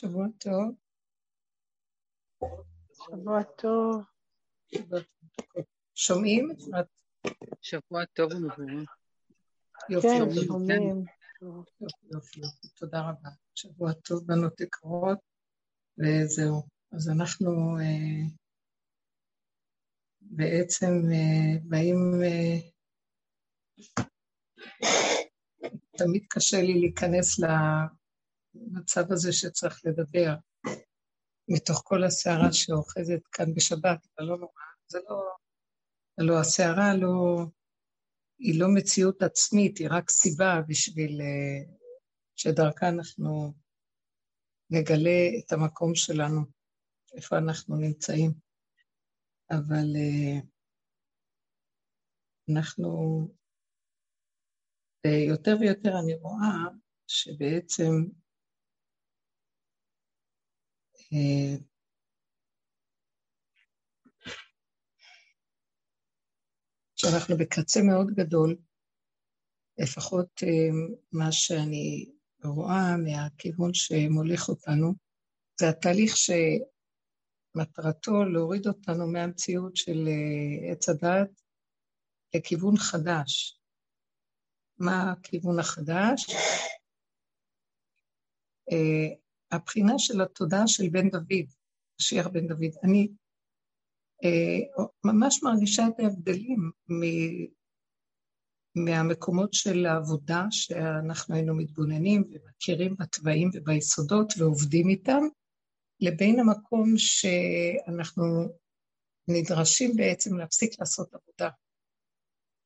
שבוע טוב. שבוע טוב. שומעים? שבוע טוב ומבורך. יופי, כן, שומעים. יופי, יופי, תודה רבה. שבוע טוב, בנות יקרות, וזהו. אז אנחנו אה, בעצם אה, באים... אה, תמיד קשה לי להיכנס למצב הזה שצריך לדבר, מתוך כל הסערה שאוחזת כאן בשבת, אבל לא נורא, זה לא... הלוא הסערה לא... היא לא מציאות עצמית, היא רק סיבה בשביל uh, שדרכה אנחנו נגלה את המקום שלנו, איפה אנחנו נמצאים. אבל uh, אנחנו, יותר ויותר אני רואה שבעצם שאנחנו בקצה מאוד גדול, לפחות אה, מה שאני רואה מהכיוון שמוליך אותנו, זה התהליך שמטרתו להוריד אותנו מהמציאות של אה, עץ הדעת לכיוון חדש. מה הכיוון החדש? הבחינה של התודעה של בן דוד, משיח בן דוד. אני אה, ממש מרגישה את ההבדלים מהמקומות של העבודה שאנחנו היינו מתבוננים ומכירים בתוואים וביסודות ועובדים איתם, לבין המקום שאנחנו נדרשים בעצם להפסיק לעשות עבודה.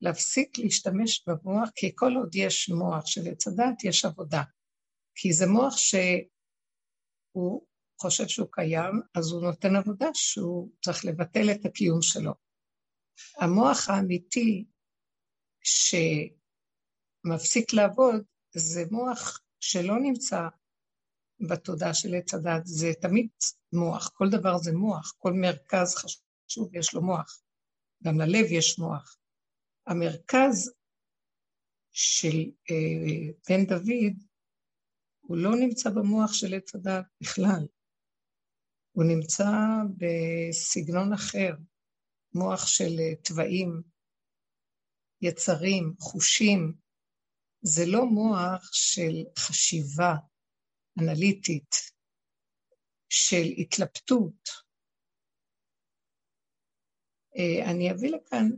להפסיק להשתמש במוח, כי כל עוד יש מוח של עץ הדת, יש עבודה. כי זה מוח שהוא חושב שהוא קיים, אז הוא נותן עבודה שהוא צריך לבטל את הקיום שלו. המוח האמיתי שמפסיק לעבוד זה מוח שלא נמצא בתודעה של עץ הדת, זה תמיד מוח, כל דבר זה מוח, כל מרכז חשוב יש לו מוח, גם ללב יש מוח. המרכז של אה, בן דוד הוא לא נמצא במוח של עץ הדת בכלל. הוא נמצא בסגנון אחר, מוח של אה, תוואים, יצרים, חושים. זה לא מוח של חשיבה אנליטית, של התלבטות. אה, אני אביא לכאן,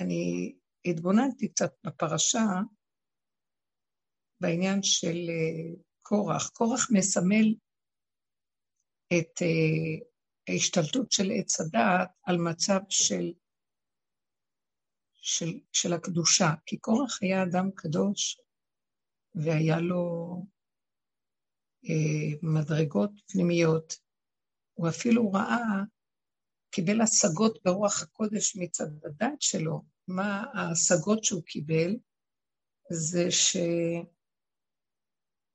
אני התבוננתי קצת בפרשה בעניין של אה, קורח. קורח מסמל את אה, ההשתלטות של עץ הדעת על מצב של, של, של הקדושה. כי קורח היה אדם קדוש, והיה לו אה, מדרגות פנימיות. הוא אפילו ראה, קיבל השגות ברוח הקודש מצד הדת שלו. מה ההשגות שהוא קיבל? זה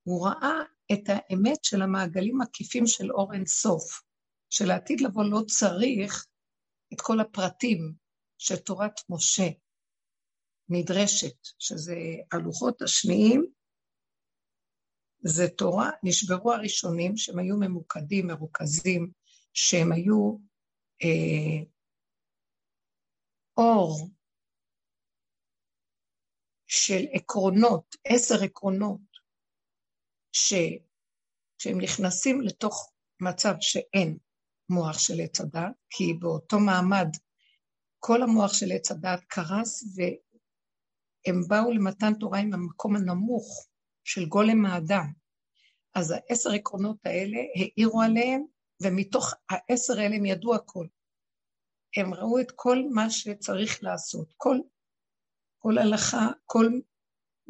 שהוא ראה את האמת של המעגלים עקיפים של אור אין סוף, שלעתיד לבוא לא צריך את כל הפרטים של תורת משה נדרשת, שזה הלוחות השניים, זה תורה, נשברו הראשונים שהם היו ממוקדים, מרוכזים, שהם היו אה, אור של עקרונות, עשר עקרונות שכשהם נכנסים לתוך מצב שאין מוח של עץ הדת, כי באותו מעמד כל המוח של עץ הדת קרס והם באו למתן תורה עם המקום הנמוך של גולם האדם. אז העשר עקרונות האלה העירו עליהם, ומתוך העשר האלה הם ידעו הכל. הם ראו את כל מה שצריך לעשות, כל, כל הלכה, כל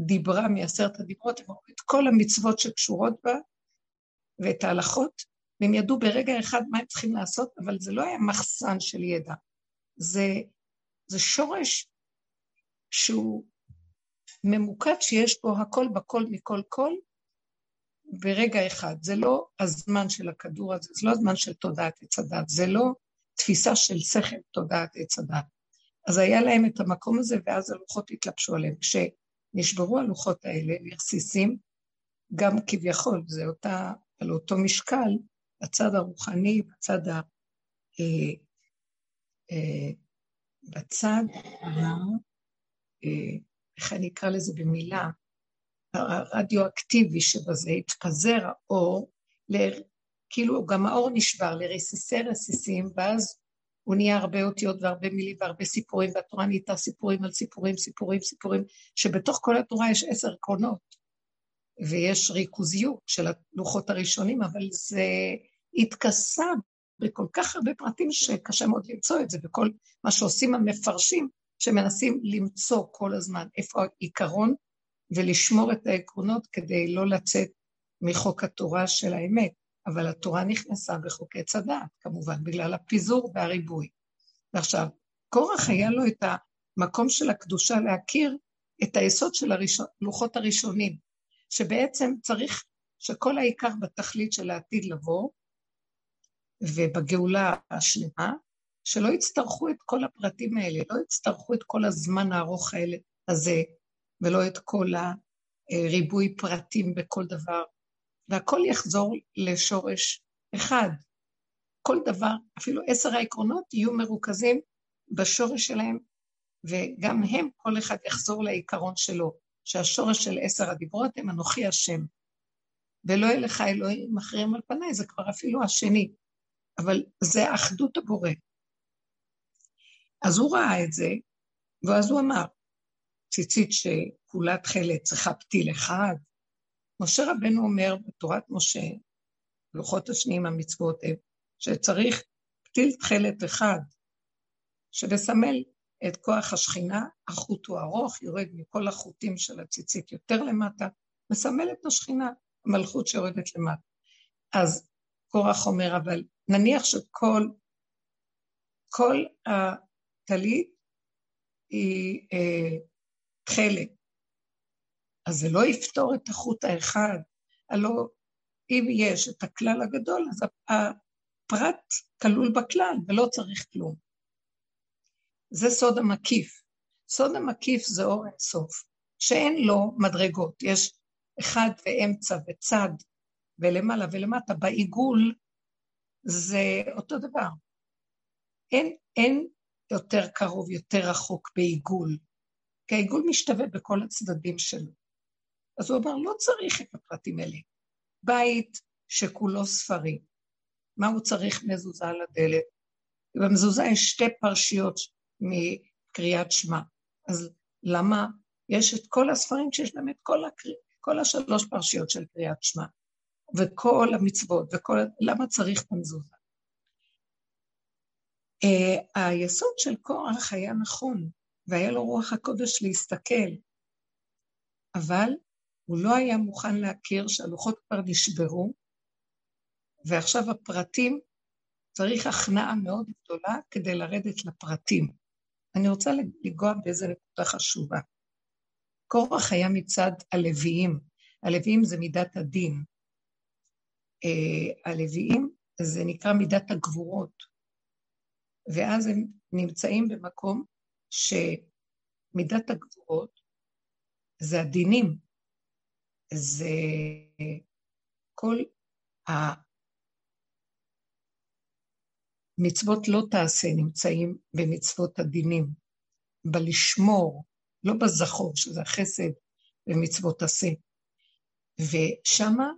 דיברה מעשרת הדיברות, הם ראו את כל המצוות שקשורות בה ואת ההלכות, והם ידעו ברגע אחד מה הם צריכים לעשות, אבל זה לא היה מחסן של ידע. זה, זה שורש שהוא ממוקד שיש בו הכל בכל מכל כל ברגע אחד. זה לא הזמן של הכדור הזה, זה לא הזמן של תודעת עץ הדת, זה לא תפיסה של שכל תודעת עץ הדת. אז היה להם את המקום הזה, ואז הלוחות התלבשו עליהם. כש... נשברו הלוחות האלה לרסיסים, גם כביכול, זה אותה, על אותו משקל, בצד הרוחני, בצד ה... אה, אה, בצד ה... אה, איך אני אקרא לזה במילה? הרדיואקטיבי שבזה, התפזר האור, ל... כאילו גם האור נשבר לרסיסי רסיסים, ואז הוא נהיה הרבה אותיות והרבה מילים והרבה סיפורים, והתורה נהייתה סיפורים על סיפורים, סיפורים, סיפורים, שבתוך כל התורה יש עשר קרונות, ויש ריכוזיות של הלוחות הראשונים, אבל זה התכסה בכל כך הרבה פרטים שקשה מאוד למצוא את זה, וכל מה שעושים המפרשים, שמנסים למצוא כל הזמן איפה העיקרון ולשמור את העקרונות כדי לא לצאת מחוק התורה של האמת. אבל התורה נכנסה בחוקי הדעת, כמובן, בגלל הפיזור והריבוי. ועכשיו, קורח היה לו את המקום של הקדושה להכיר את היסוד של הלוחות הראשונים, שבעצם צריך שכל העיקר בתכלית של העתיד לבוא, ובגאולה השלמה, שלא יצטרכו את כל הפרטים האלה, לא יצטרכו את כל הזמן הארוך האלה, הזה, ולא את כל הריבוי פרטים בכל דבר, והכל יחזור לשורש אחד. כל דבר, אפילו עשר העקרונות יהיו מרוכזים בשורש שלהם, וגם הם, כל אחד יחזור לעיקרון שלו, שהשורש של עשר הדיברות הם אנוכי השם. ולא יהיה לך אלוהים אחרים על פניי, זה כבר אפילו השני. אבל זה אחדות הבורא. אז הוא ראה את זה, ואז הוא אמר, ציצית שכולה תכלת צריכה פתיל אחד, משה רבנו אומר בתורת משה, לוחות השניים המצוות שצריך פתיל תכלת אחד, שמסמל את כוח השכינה, החוט הוא ארוך, יורד מכל החוטים של הציצית יותר למטה, מסמל את השכינה, המלכות שיורדת למטה. אז קורח אומר, אבל נניח שכל כל הטלית היא אה, תכלת, אז זה לא יפתור את החוט האחד. הלוא אם יש את הכלל הגדול, אז הפרט כלול בכלל ולא צריך כלום. זה סוד המקיף. סוד המקיף זה אור אינסוף, שאין לו מדרגות. יש אחד ואמצע וצד ולמעלה ולמטה. בעיגול זה אותו דבר. אין, אין יותר קרוב, יותר רחוק בעיגול, כי העיגול משתווה בכל הצדדים שלו. אז הוא אמר, לא צריך את הפרטים האלה. בית שכולו ספרים, מה הוא צריך מזוזה על הדלת? במזוזה יש שתי פרשיות מקריאת שמע. אז למה יש את כל הספרים שיש להם את כל, הקר... כל השלוש פרשיות של קריאת שמע, וכל המצוות, וכל... למה צריך את המזוזה? Uh, היסוד של קורח היה נכון, והיה לו רוח הקודש להסתכל, אבל הוא לא היה מוכן להכיר שהלוחות כבר נשברו, ועכשיו הפרטים, צריך הכנעה מאוד גדולה כדי לרדת לפרטים. אני רוצה לנגוע באיזה נקודה חשובה. קורח היה מצד הלוויים, הלוויים זה מידת הדין. אה, הלוויים זה נקרא מידת הגבורות, ואז הם נמצאים במקום שמידת הגבורות זה הדינים, זה כל המצוות לא תעשה נמצאים במצוות הדינים, בלשמור, לא בזכור, שזה החסד ומצוות עשה. ושמה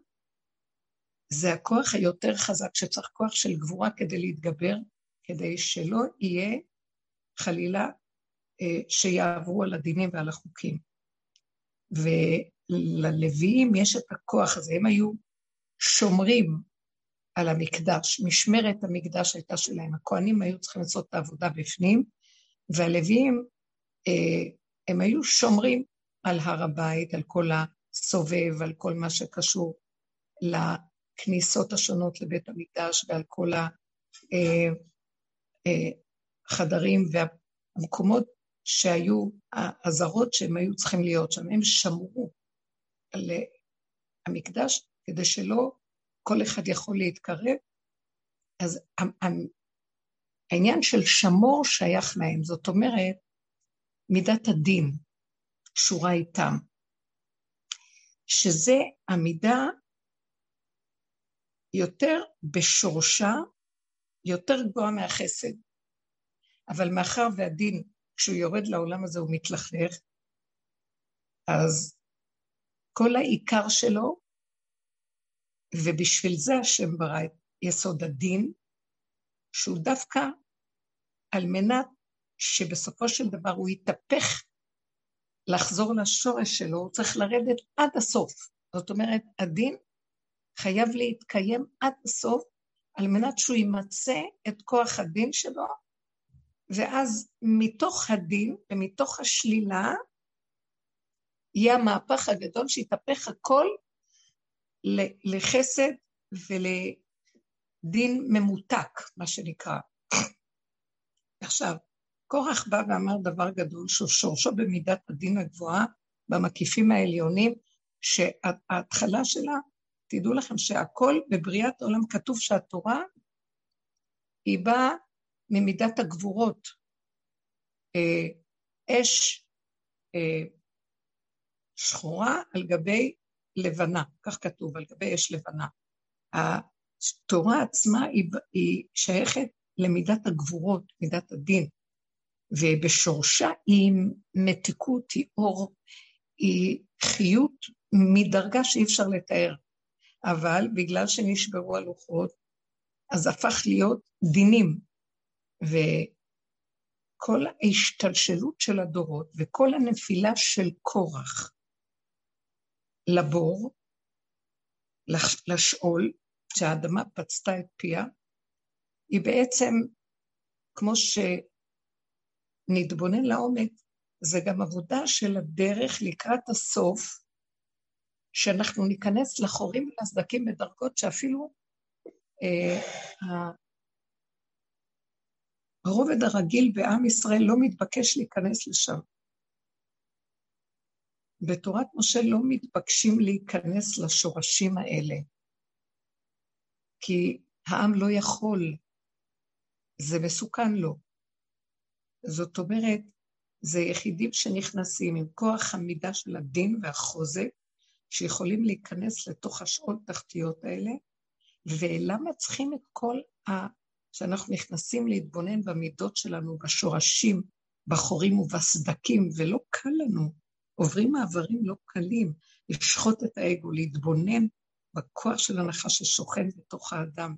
זה הכוח היותר חזק, שצריך כוח של גבורה כדי להתגבר, כדי שלא יהיה חלילה אה, שיעברו על הדינים ועל החוקים. ו... ללוויים יש את הכוח הזה, הם היו שומרים על המקדש, משמרת המקדש הייתה שלהם, הכוהנים היו צריכים לעשות את העבודה בפנים, והלוויים, אה, הם היו שומרים על הר הבית, על כל הסובב, על כל מה שקשור לכניסות השונות לבית המקדש ועל כל החדרים אה, אה, והמקומות שהיו, הזרות שהם היו צריכים להיות שם, הם שמרו למקדש, כדי שלא כל אחד יכול להתקרב. אז העניין של שמור שייך להם, זאת אומרת, מידת הדין קשורה איתם. שזה עמידה יותר בשורשה, יותר גבוהה מהחסד. אבל מאחר והדין, כשהוא יורד לעולם הזה הוא מתלכלך, אז כל העיקר שלו, ובשביל זה השם ברא את יסוד הדין, שהוא דווקא על מנת שבסופו של דבר הוא יתהפך לחזור לשורש שלו, הוא צריך לרדת עד הסוף. זאת אומרת, הדין חייב להתקיים עד הסוף, על מנת שהוא ימצה את כוח הדין שלו, ואז מתוך הדין ומתוך השלילה, יהיה המהפך הגדול שיתהפך הכל לחסד ולדין ממותק, מה שנקרא. עכשיו, קורח בא ואמר דבר גדול, ששורשו במידת הדין הגבוהה, במקיפים העליונים, שההתחלה שלה, תדעו לכם שהכל בבריאת העולם כתוב שהתורה היא באה ממידת הגבורות. אה, אש אה, שחורה על גבי לבנה, כך כתוב, על גבי אש לבנה. התורה עצמה היא, היא שייכת למידת הגבורות, מידת הדין. ובשורשה היא מתיקות, היא אור, היא חיות מדרגה שאי אפשר לתאר. אבל בגלל שנשברו הלוחות, אז הפך להיות דינים. וכל ההשתלשלות של הדורות וכל הנפילה של קורח לבור, לשאול, שהאדמה פצתה את פיה, היא בעצם, כמו ש... נתבונן לעומק, זה גם עבודה של הדרך לקראת הסוף, שאנחנו ניכנס לחורים ולסדקים בדרגות שאפילו אה, הרובד הרגיל בעם ישראל לא מתבקש להיכנס לשם. בתורת משה לא מתבקשים להיכנס לשורשים האלה, כי העם לא יכול, זה מסוכן לו. זאת אומרת, זה יחידים שנכנסים עם כוח המידה של הדין והחוזק, שיכולים להיכנס לתוך השאול תחתיות האלה, ולמה צריכים את כל ה... שאנחנו נכנסים להתבונן במידות שלנו, בשורשים, בחורים ובסדקים, ולא קל לנו. עוברים מעברים לא קלים, לשחוט את האגו, להתבונן בכוח של הנחש ששוכן בתוך האדם,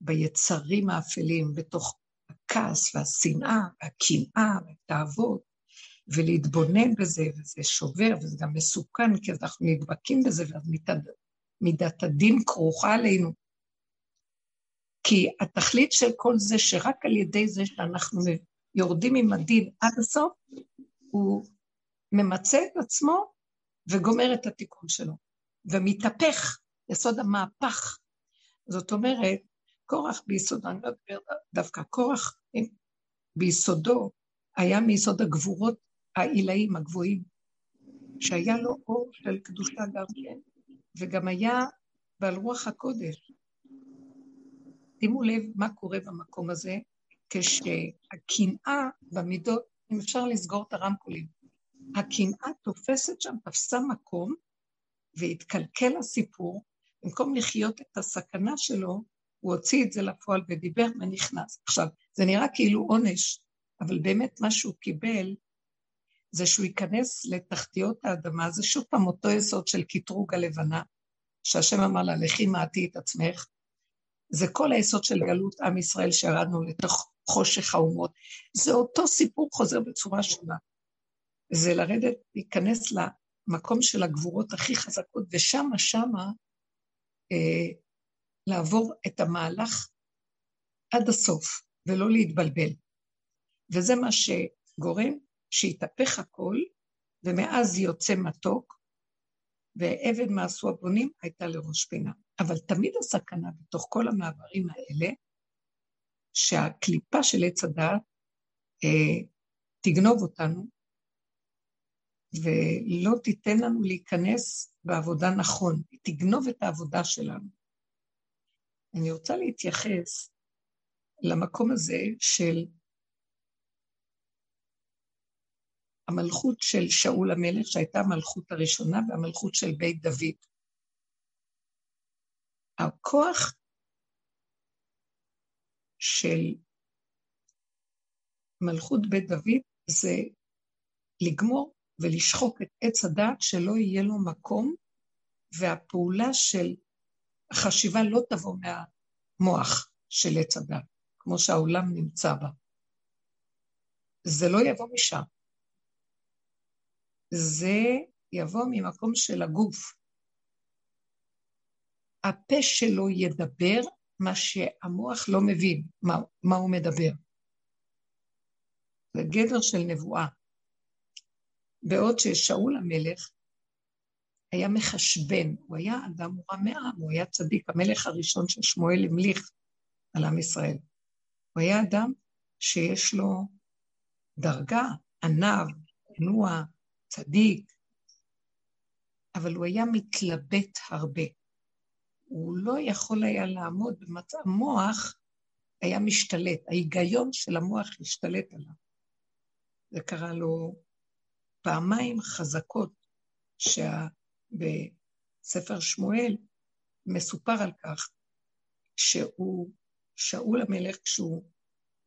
ביצרים האפלים, בתוך הכעס והשנאה והקנאה והתאוות, ולהתבונן בזה, וזה שובר, וזה גם מסוכן, כי אנחנו נדבקים בזה, ואז מידת, מידת הדין כרוכה עלינו. כי התכלית של כל זה, שרק על ידי זה שאנחנו יורדים עם הדין עד הסוף, הוא ממצה את עצמו וגומר את התיקון שלו, ומתהפך, יסוד המהפך. זאת אומרת, קורח ביסודו, אני לא אדבר דווקא, קורח ביסודו היה מיסוד הגבורות העילאים, הגבוהים, שהיה לו אור של קדושה גם כן, וגם היה בעל רוח הקודש. שימו לב מה קורה במקום הזה, כשהקנאה במידות, אם אפשר לסגור את הרמקולים, הקנאה תופסת שם, תפסה מקום, והתקלקל הסיפור, במקום לחיות את הסכנה שלו, הוא הוציא את זה לפועל ודיבר ונכנס. עכשיו, זה נראה כאילו עונש, אבל באמת מה שהוא קיבל זה שהוא ייכנס לתחתיות האדמה, זה שוב פעם אותו יסוד של קטרוג הלבנה, שהשם אמר לה, לכי מעטי את עצמך. זה כל היסוד של גלות עם ישראל שירדנו לתוך חושך האומות. זה אותו סיפור חוזר בצורה שונה. זה לרדת, להיכנס למקום של הגבורות הכי חזקות, ושמה, שמה, אה, לעבור את המהלך עד הסוף, ולא להתבלבל. וזה מה שגורם שיתהפך הכל, ומאז יוצא מתוק, ועבד מעשו הבונים הייתה לראש פינה. אבל תמיד הסכנה בתוך כל המעברים האלה, שהקליפה של עץ הדעת אה, תגנוב אותנו, ולא תיתן לנו להיכנס בעבודה נכון, היא תגנוב את העבודה שלנו. אני רוצה להתייחס למקום הזה של המלכות של שאול המלך, שהייתה המלכות הראשונה, והמלכות של בית דוד. הכוח של מלכות בית דוד זה לגמור ולשחוק את עץ הדעת שלא יהיה לו מקום, והפעולה של החשיבה לא תבוא מהמוח של עץ הדעת, כמו שהעולם נמצא בה. זה לא יבוא משם. זה יבוא ממקום של הגוף. הפה שלו ידבר מה שהמוח לא מבין, מה, מה הוא מדבר. זה גדר של נבואה. בעוד ששאול המלך היה מחשבן, הוא היה אדם רע מעם, הוא היה צדיק, המלך הראשון ששמואל המליך על עם ישראל. הוא היה אדם שיש לו דרגה, עניו, נוע, צדיק, אבל הוא היה מתלבט הרבה. הוא לא יכול היה לעמוד במצב, המוח היה משתלט, ההיגיון של המוח השתלט עליו. זה קרה לו פעמיים חזקות, שבספר שמואל מסופר על כך שהוא, שאול המלך, כשהוא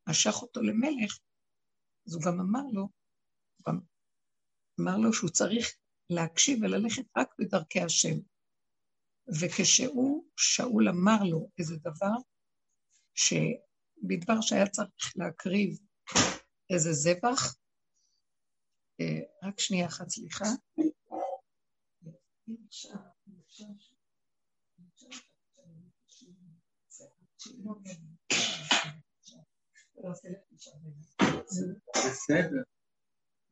משך אותו למלך, אז הוא גם אמר לו, הוא גם אמר לו שהוא צריך להקשיב וללכת רק בדרכי השם. וכשהוא, שאול אמר לו איזה דבר, שבדבר שהיה צריך להקריב איזה זבח, רק שנייה אחת, סליחה. בסדר.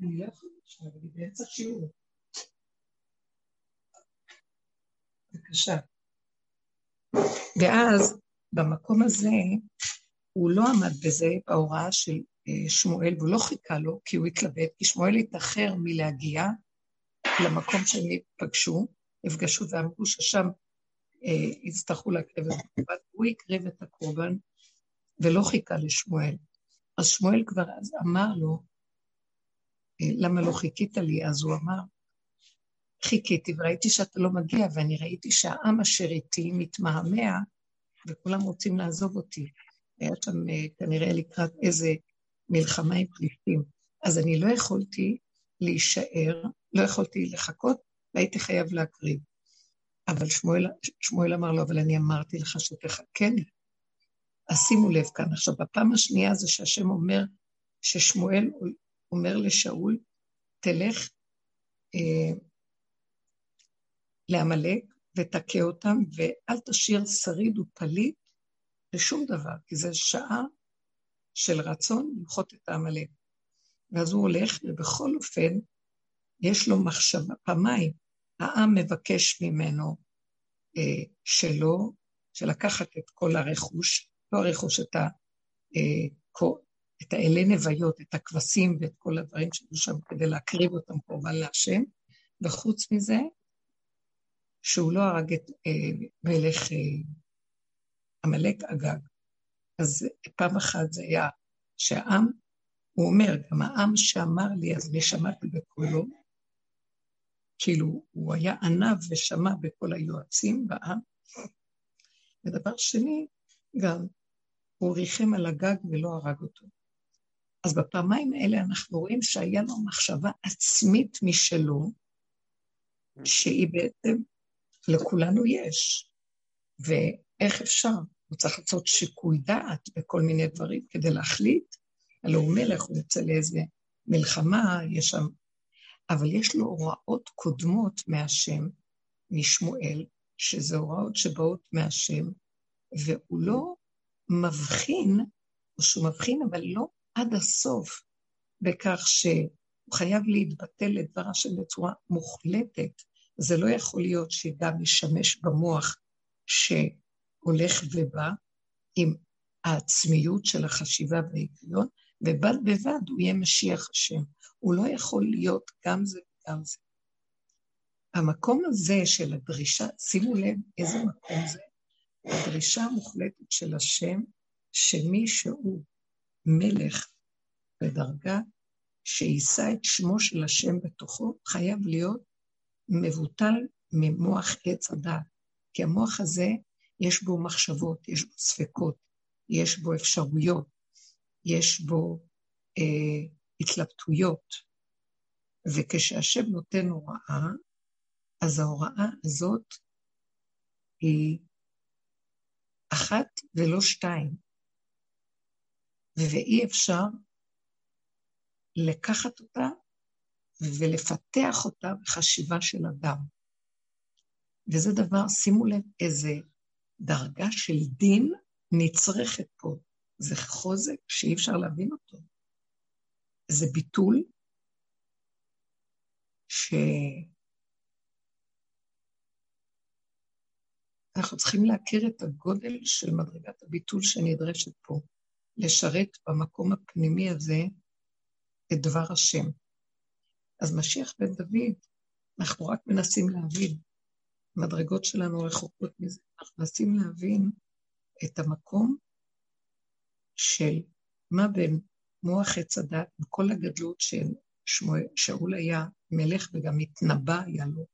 אני לא יכולה עכשיו, אני באמצע שיעור. בבקשה. ואז, במקום הזה, הוא לא עמד בזה בהוראה של אה, שמואל, והוא לא חיכה לו, כי הוא התלבט, כי שמואל התאחר מלהגיע למקום שהם פגשו, נפגשו ואמרו ששם אה, יצטרכו להקריב את הקורבן, הוא הקריב את הקורבן ולא חיכה לשמואל. אז שמואל כבר אז אמר לו, אה, למה לא חיכית לי? אז הוא אמר, חיכיתי וראיתי שאתה לא מגיע, ואני ראיתי שהעם אשר איתי מתמהמה, וכולם רוצים לעזוב אותי. היה שם אה, כנראה לקראת איזה מלחמה עם פליטים. אז אני לא יכולתי להישאר, לא יכולתי לחכות, והייתי חייב להקריב. אבל שמואל, שמואל אמר לו, אבל אני אמרתי לך שתחכה לי. אז שימו לב כאן. עכשיו, בפעם השנייה זה שהשם אומר, ששמואל אומר לשאול, תלך אה, לעמלק ותכה אותם, ואל תשאיר שריד ופליט לשום דבר, כי זו שעה של רצון למחות את העמלק. ואז הוא הולך, ובכל אופן, יש לו מחשבה, פעמיים, העם מבקש ממנו אה, שלא, שלקחת את כל הרכוש, לא הרכוש, את, ה, אה, את האלי נוויות, את הכבשים ואת כל הדברים שהיו שם כדי להקריב אותם קורבן להשם, וחוץ מזה, שהוא לא הרג את אה, מלך אה, עמלק אה, אגג. אז פעם אחת זה היה שהעם, הוא אומר, גם העם שאמר לי, אז אני שמעתי בקולו, כאילו, הוא היה ענב ושמע בכל היועצים בעם. ודבר שני, גם, הוא ריחם על הגג ולא הרג אותו. אז בפעמיים האלה אנחנו רואים שהיה לו מחשבה עצמית משלו, שהיא בעצם, לכולנו יש. ואיך אפשר? הוא צריך לעשות שיקול דעת בכל מיני דברים כדי להחליט. הלוא הוא מלך, הוא יוצא לאיזה מלחמה, יש שם... אבל יש לו הוראות קודמות מהשם, משמואל, שזה הוראות שבאות מהשם, והוא לא מבחין, או שהוא מבחין, אבל לא עד הסוף, בכך שהוא חייב להתבטל לדבר השם בצורה מוחלטת. זה לא יכול להיות שגם ישמש במוח שהולך ובא עם העצמיות של החשיבה וההיגיון, ובד בבד הוא יהיה משיח השם. הוא לא יכול להיות גם זה וגם זה. המקום הזה של הדרישה, שימו לב איזה מקום זה, הדרישה המוחלטת של השם, שמי שהוא מלך בדרגה שיישא את שמו של השם בתוכו, חייב להיות מבוטל ממוח עץ הדעת. כי המוח הזה, יש בו מחשבות, יש בו ספקות, יש בו אפשרויות, יש בו אה, התלבטויות. וכשהשם נותן הוראה, אז ההוראה הזאת היא אחת ולא שתיים. ואי אפשר לקחת אותה ולפתח אותה בחשיבה של אדם. וזה דבר, שימו לב איזה דרגה של דין נצרכת פה. זה חוזק שאי אפשר להבין אותו. זה ביטול ש... אנחנו צריכים להכיר את הגודל של מדרגת הביטול שנדרשת פה, לשרת במקום הפנימי הזה את דבר השם. אז משיח בן דוד, אנחנו רק מנסים להבין, המדרגות שלנו רחוקות מזה, אנחנו מנסים להבין את המקום של מה בין מוח עץ הדת, וכל הגדלות של שמואל, שאול היה מלך וגם התנבא היה לו.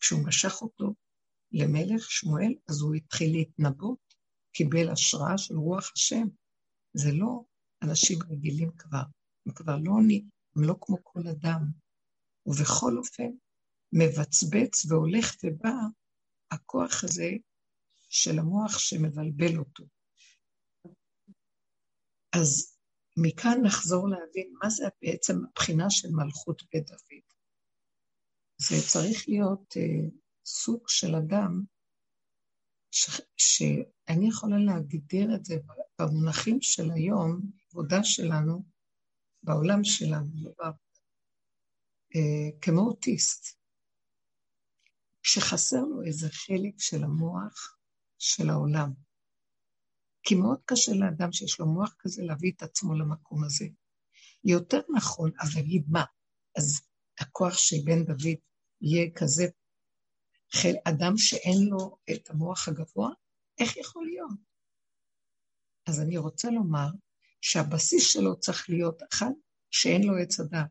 כשהוא משך אותו למלך שמואל, אז הוא התחיל להתנבאות, קיבל השראה של רוח השם. זה לא אנשים רגילים כבר, הם כבר לא, הם לא כמו כל אדם. ובכל אופן, מבצבץ והולך ובא הכוח הזה של המוח שמבלבל אותו. אז מכאן נחזור להבין מה זה בעצם הבחינה של מלכות בית דוד. זה צריך להיות אה, סוג של אדם ש, שאני יכולה להגדיר את זה במונחים של היום, עבודה שלנו, בעולם שלנו, לא אה, כמו אוטיסט, שחסר לו איזה חלק של המוח של העולם. כי מאוד קשה לאדם שיש לו מוח כזה להביא את עצמו למקום הזה. יותר נכון, אז להגיד מה? אז הכוח של בן דוד יהיה כזה חל אדם שאין לו את המוח הגבוה? איך יכול להיות? אז אני רוצה לומר שהבסיס שלו צריך להיות אחד, שאין לו עץ הדת.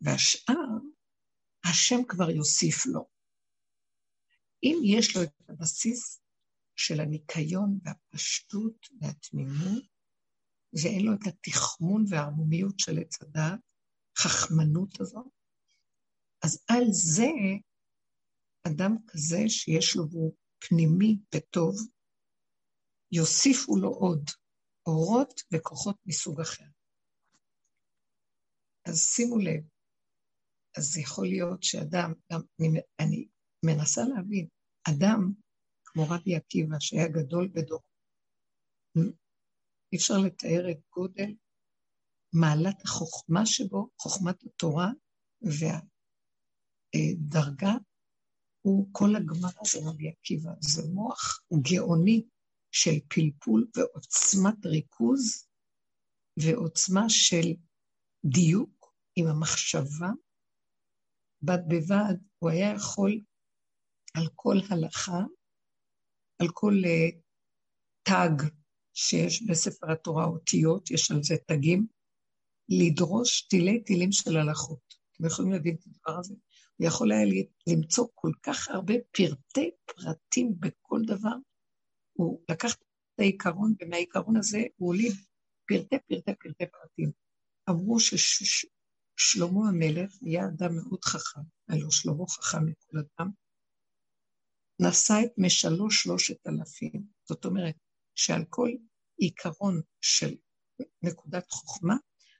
והשאר, השם כבר יוסיף לו. אם יש לו את הבסיס של הניקיון והפשטות והתמימות, ואין לו את התחמון והערמומיות של עץ הדעת, חכמנות הזאת, אז על זה אדם כזה שיש לו והוא פנימי וטוב, יוסיפו לו עוד אורות וכוחות מסוג אחר. אז שימו לב, אז יכול להיות שאדם, גם אני, אני מנסה להבין, אדם כמו רבי עקיבא, שהיה גדול בדור, אי אפשר לתאר את גודל מעלת החוכמה שבו, חוכמת התורה והדרגה, הוא כל הגמרא של רבי עקיבא. זה מוח גאוני של פלפול ועוצמת ריכוז ועוצמה של דיוק עם המחשבה. בד בבד הוא היה יכול על כל הלכה, על כל uh, תג שיש בספר התורה אותיות, יש על זה תגים, לדרוש תילי תילים של הלכות. אתם יכולים להבין את הדבר הזה? הוא יכול היה למצוא כל כך הרבה פרטי פרטים בכל דבר. הוא לקח את העיקרון, ומהעיקרון הזה הוא הוליד פרטי פרטי פרטי פרטים. אמרו ששלמה המלך היה אדם מאוד חכם, הלוא שלמה חכם מכל אדם, נשא את משלוש שלושת אלפים. זאת אומרת, שעל כל עיקרון של נקודת חוכמה,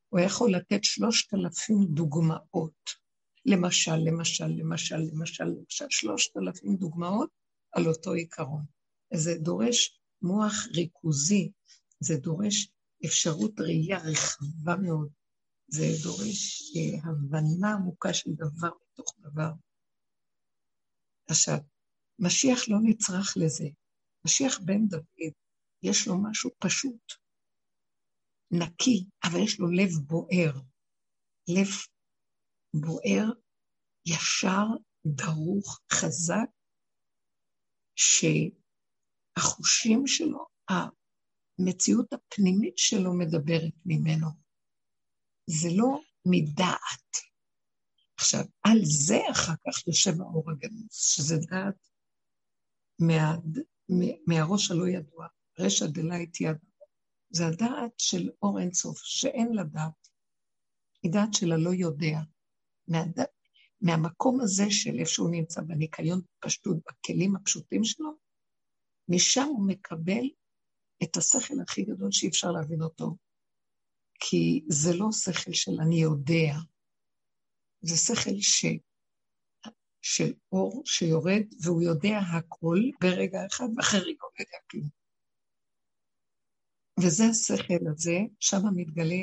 הוא יכול לתת שלושת אלפים דוגמאות. למשל, למשל, למשל, למשל, למשל, שלושת אלפים דוגמאות על אותו עיקרון. זה דורש מוח ריכוזי, זה דורש אפשרות ראייה רחבה מאוד, זה דורש אה, הבנה עמוקה של דבר בתוך דבר. עכשיו, משיח לא נצרך לזה. משיח בן דוד, יש לו משהו פשוט, נקי, אבל יש לו לב בוער. לב בוער, ישר, דרוך, חזק, שהחושים שלו, המציאות הפנימית שלו מדברת ממנו. זה לא מדעת. עכשיו, על זה אחר כך יושב האור הגנוז, שזה דעת מה, מהראש הלא ידוע, רשע דלית יד. זה הדעת של אור אינסוף, שאין לה דעת. היא דעת של הלא יודע. מהד... מהמקום הזה של איפה שהוא נמצא בניקיון פשטות, בכלים הפשוטים שלו, משם הוא מקבל את השכל הכי גדול שאי אפשר להבין אותו. כי זה לא שכל של אני יודע, זה שכל ש... של אור שיורד, והוא יודע הכל ברגע אחד, ואחרי רגע הוא יודע כלום. וזה השכל הזה, שם מתגלה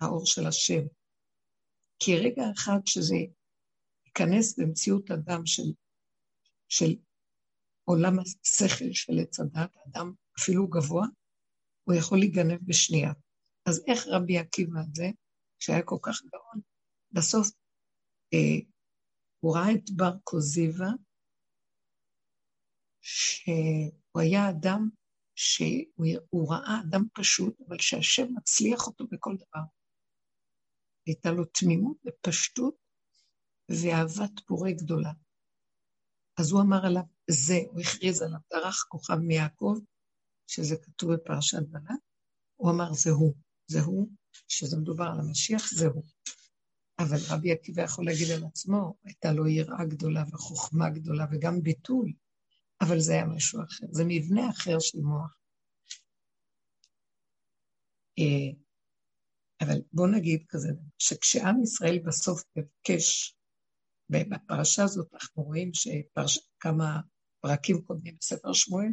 האור של השם. כי רגע אחד שזה ייכנס במציאות אדם של, של עולם השכל של עץ הדת, אדם אפילו גבוה, הוא יכול להיגנב בשנייה. אז איך רבי עקיבא הזה, שהיה כל כך גאון, בסוף אה, הוא ראה את בר קוזיבה, שהוא היה אדם שהוא ראה אדם פשוט, אבל שהשם מצליח אותו בכל דבר. הייתה לו תמימות ופשטות ואהבת פורה גדולה. אז הוא אמר עליו, זה, הוא הכריז עליו, דרך כוכב מיעקב, שזה כתוב בפרשת בלק, הוא אמר, זה הוא, זה הוא, שזה מדובר על המשיח, זה הוא. אבל רבי עקיבא יכול להגיד על עצמו, הייתה לו יראה גדולה וחוכמה גדולה וגם ביטול, אבל זה היה משהו אחר, זה מבנה אחר של מוח. אה, אבל בואו נגיד כזה, שכשעם ישראל בסוף מבקש, בפרשה הזאת אנחנו רואים שכמה פרקים קודמים בספר שמואל,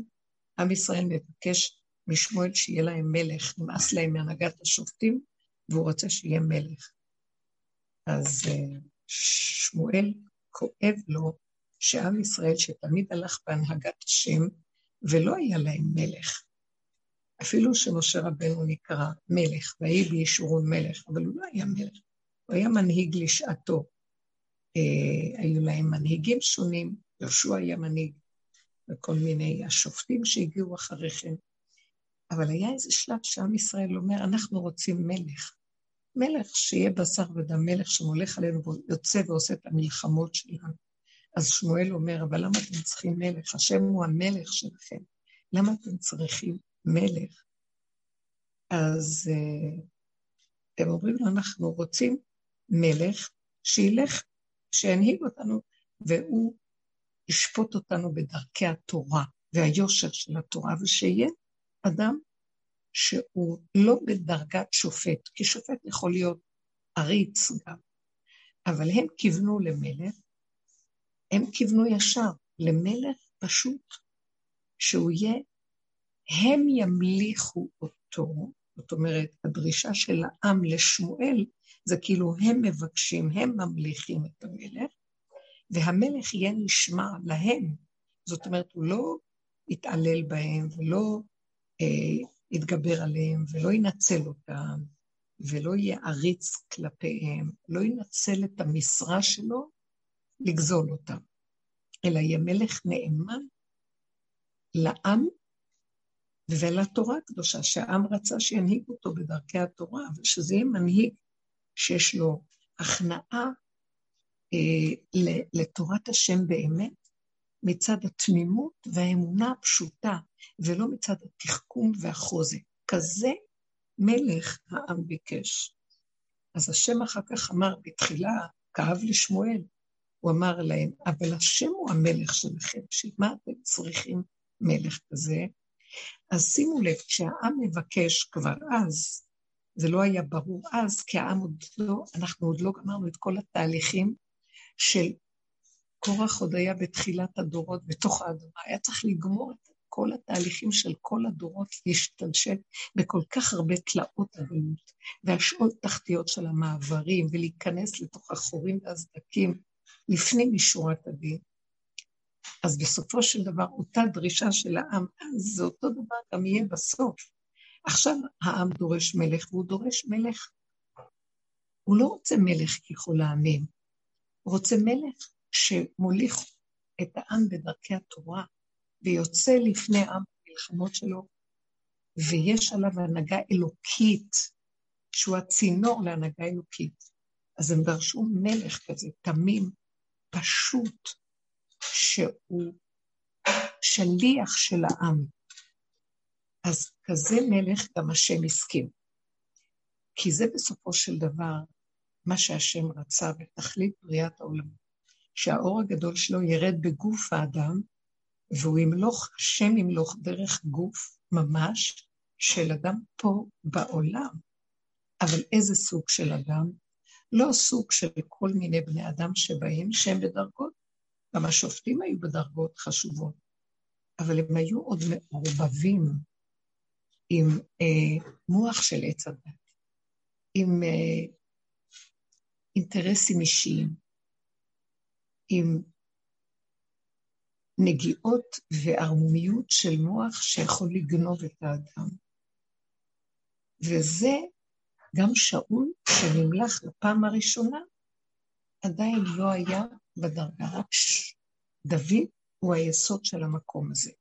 עם ישראל מבקש משמואל שיהיה להם מלך, נמאס להם מהנהגת השופטים, והוא רוצה שיהיה מלך. אז אה, שמואל כואב לו שעם ישראל, שתמיד הלך בהנהגת השם, ולא היה להם מלך. אפילו שמשה רבנו נקרא מלך, ויהי בישורון מלך, אבל הוא לא היה מלך, הוא היה מנהיג לשעתו. אה, היו להם מנהיגים שונים, יהושע היה מנהיג, וכל מיני השופטים שהגיעו אחרי כן. אבל היה איזה שלב שעם ישראל אומר, אנחנו רוצים מלך. מלך שיהיה בשר ודם, מלך שמולך עלינו ויוצא ועושה את המלחמות שלנו. אז שמואל אומר, אבל למה אתם צריכים מלך? השם הוא המלך שלכם. למה אתם צריכים מלך? אז uh, הם אומרים לו, אנחנו רוצים מלך שילך, שינהיג אותנו, והוא ישפוט אותנו בדרכי התורה והיושר של התורה, ושיהיה אדם שהוא לא בדרגת שופט, כי שופט יכול להיות עריץ גם, אבל הם כיוונו למלך, הם כיוונו ישר למלך פשוט, שהוא יהיה, הם ימליכו אותו, זאת אומרת, הדרישה של העם לשמואל, זה כאילו הם מבקשים, הם ממליכים את המלך, והמלך יהיה נשמע להם. זאת אומרת, הוא לא יתעלל בהם ולא יתגבר עליהם ולא ינצל אותם ולא יהיה עריץ כלפיהם, לא ינצל את המשרה שלו לגזול אותם, אלא יהיה מלך נאמן לעם ולתורה הקדושה, שהעם רצה שינהיג אותו בדרכי התורה, אבל שזה יהיה מנהיג שיש לו הכנעה אה, לתורת השם באמת, מצד התמימות והאמונה הפשוטה, ולא מצד התחכום והחוזק. כזה מלך העם ביקש. אז השם אחר כך אמר בתחילה, כאב לשמואל, הוא אמר להם, אבל השם הוא המלך שלכם, בשביל מה אתם צריכים מלך כזה? אז שימו לב, כשהעם מבקש כבר אז, זה לא היה ברור אז, כי העם עוד לא, אנחנו עוד לא גמרנו את כל התהליכים של קורח עוד היה בתחילת הדורות, בתוך האדמה, היה צריך לגמור את כל התהליכים של כל הדורות להשתלשל בכל כך הרבה תלאות הגלות, והשאול תחתיות של המעברים, ולהיכנס לתוך החורים והסדקים לפנים משורת הדין. אז בסופו של דבר, אותה דרישה של העם, אז זה אותו דבר גם יהיה בסוף. עכשיו העם דורש מלך, והוא דורש מלך. הוא לא רוצה מלך ככל העמים, הוא רוצה מלך שמוליך את העם בדרכי התורה, ויוצא לפני העם במלחמות שלו, ויש עליו הנהגה אלוקית שהוא הצינור להנהגה אלוקית. אז הם דרשו מלך כזה, תמים, פשוט, שהוא שליח של העם. אז כזה מלך גם השם הסכים. כי זה בסופו של דבר מה שהשם רצה בתכלית בריאת העולם. שהאור הגדול שלו ירד בגוף האדם, והוא ימלוך, השם ימלוך דרך גוף ממש של אדם פה בעולם. אבל איזה סוג של אדם? לא סוג של כל מיני בני אדם שבאים, שהם בדרגות. גם השופטים היו בדרגות חשובות, אבל הם היו עוד מעורבבים עם אה, מוח של עץ הדת, עם אה, אינטרסים אישיים, עם נגיעות וערמומיות של מוח שיכול לגנוב את האדם. וזה גם שאול, שנמלך לפעם הראשונה, עדיין לא היה בדרגה. דוד הוא היסוד של המקום הזה.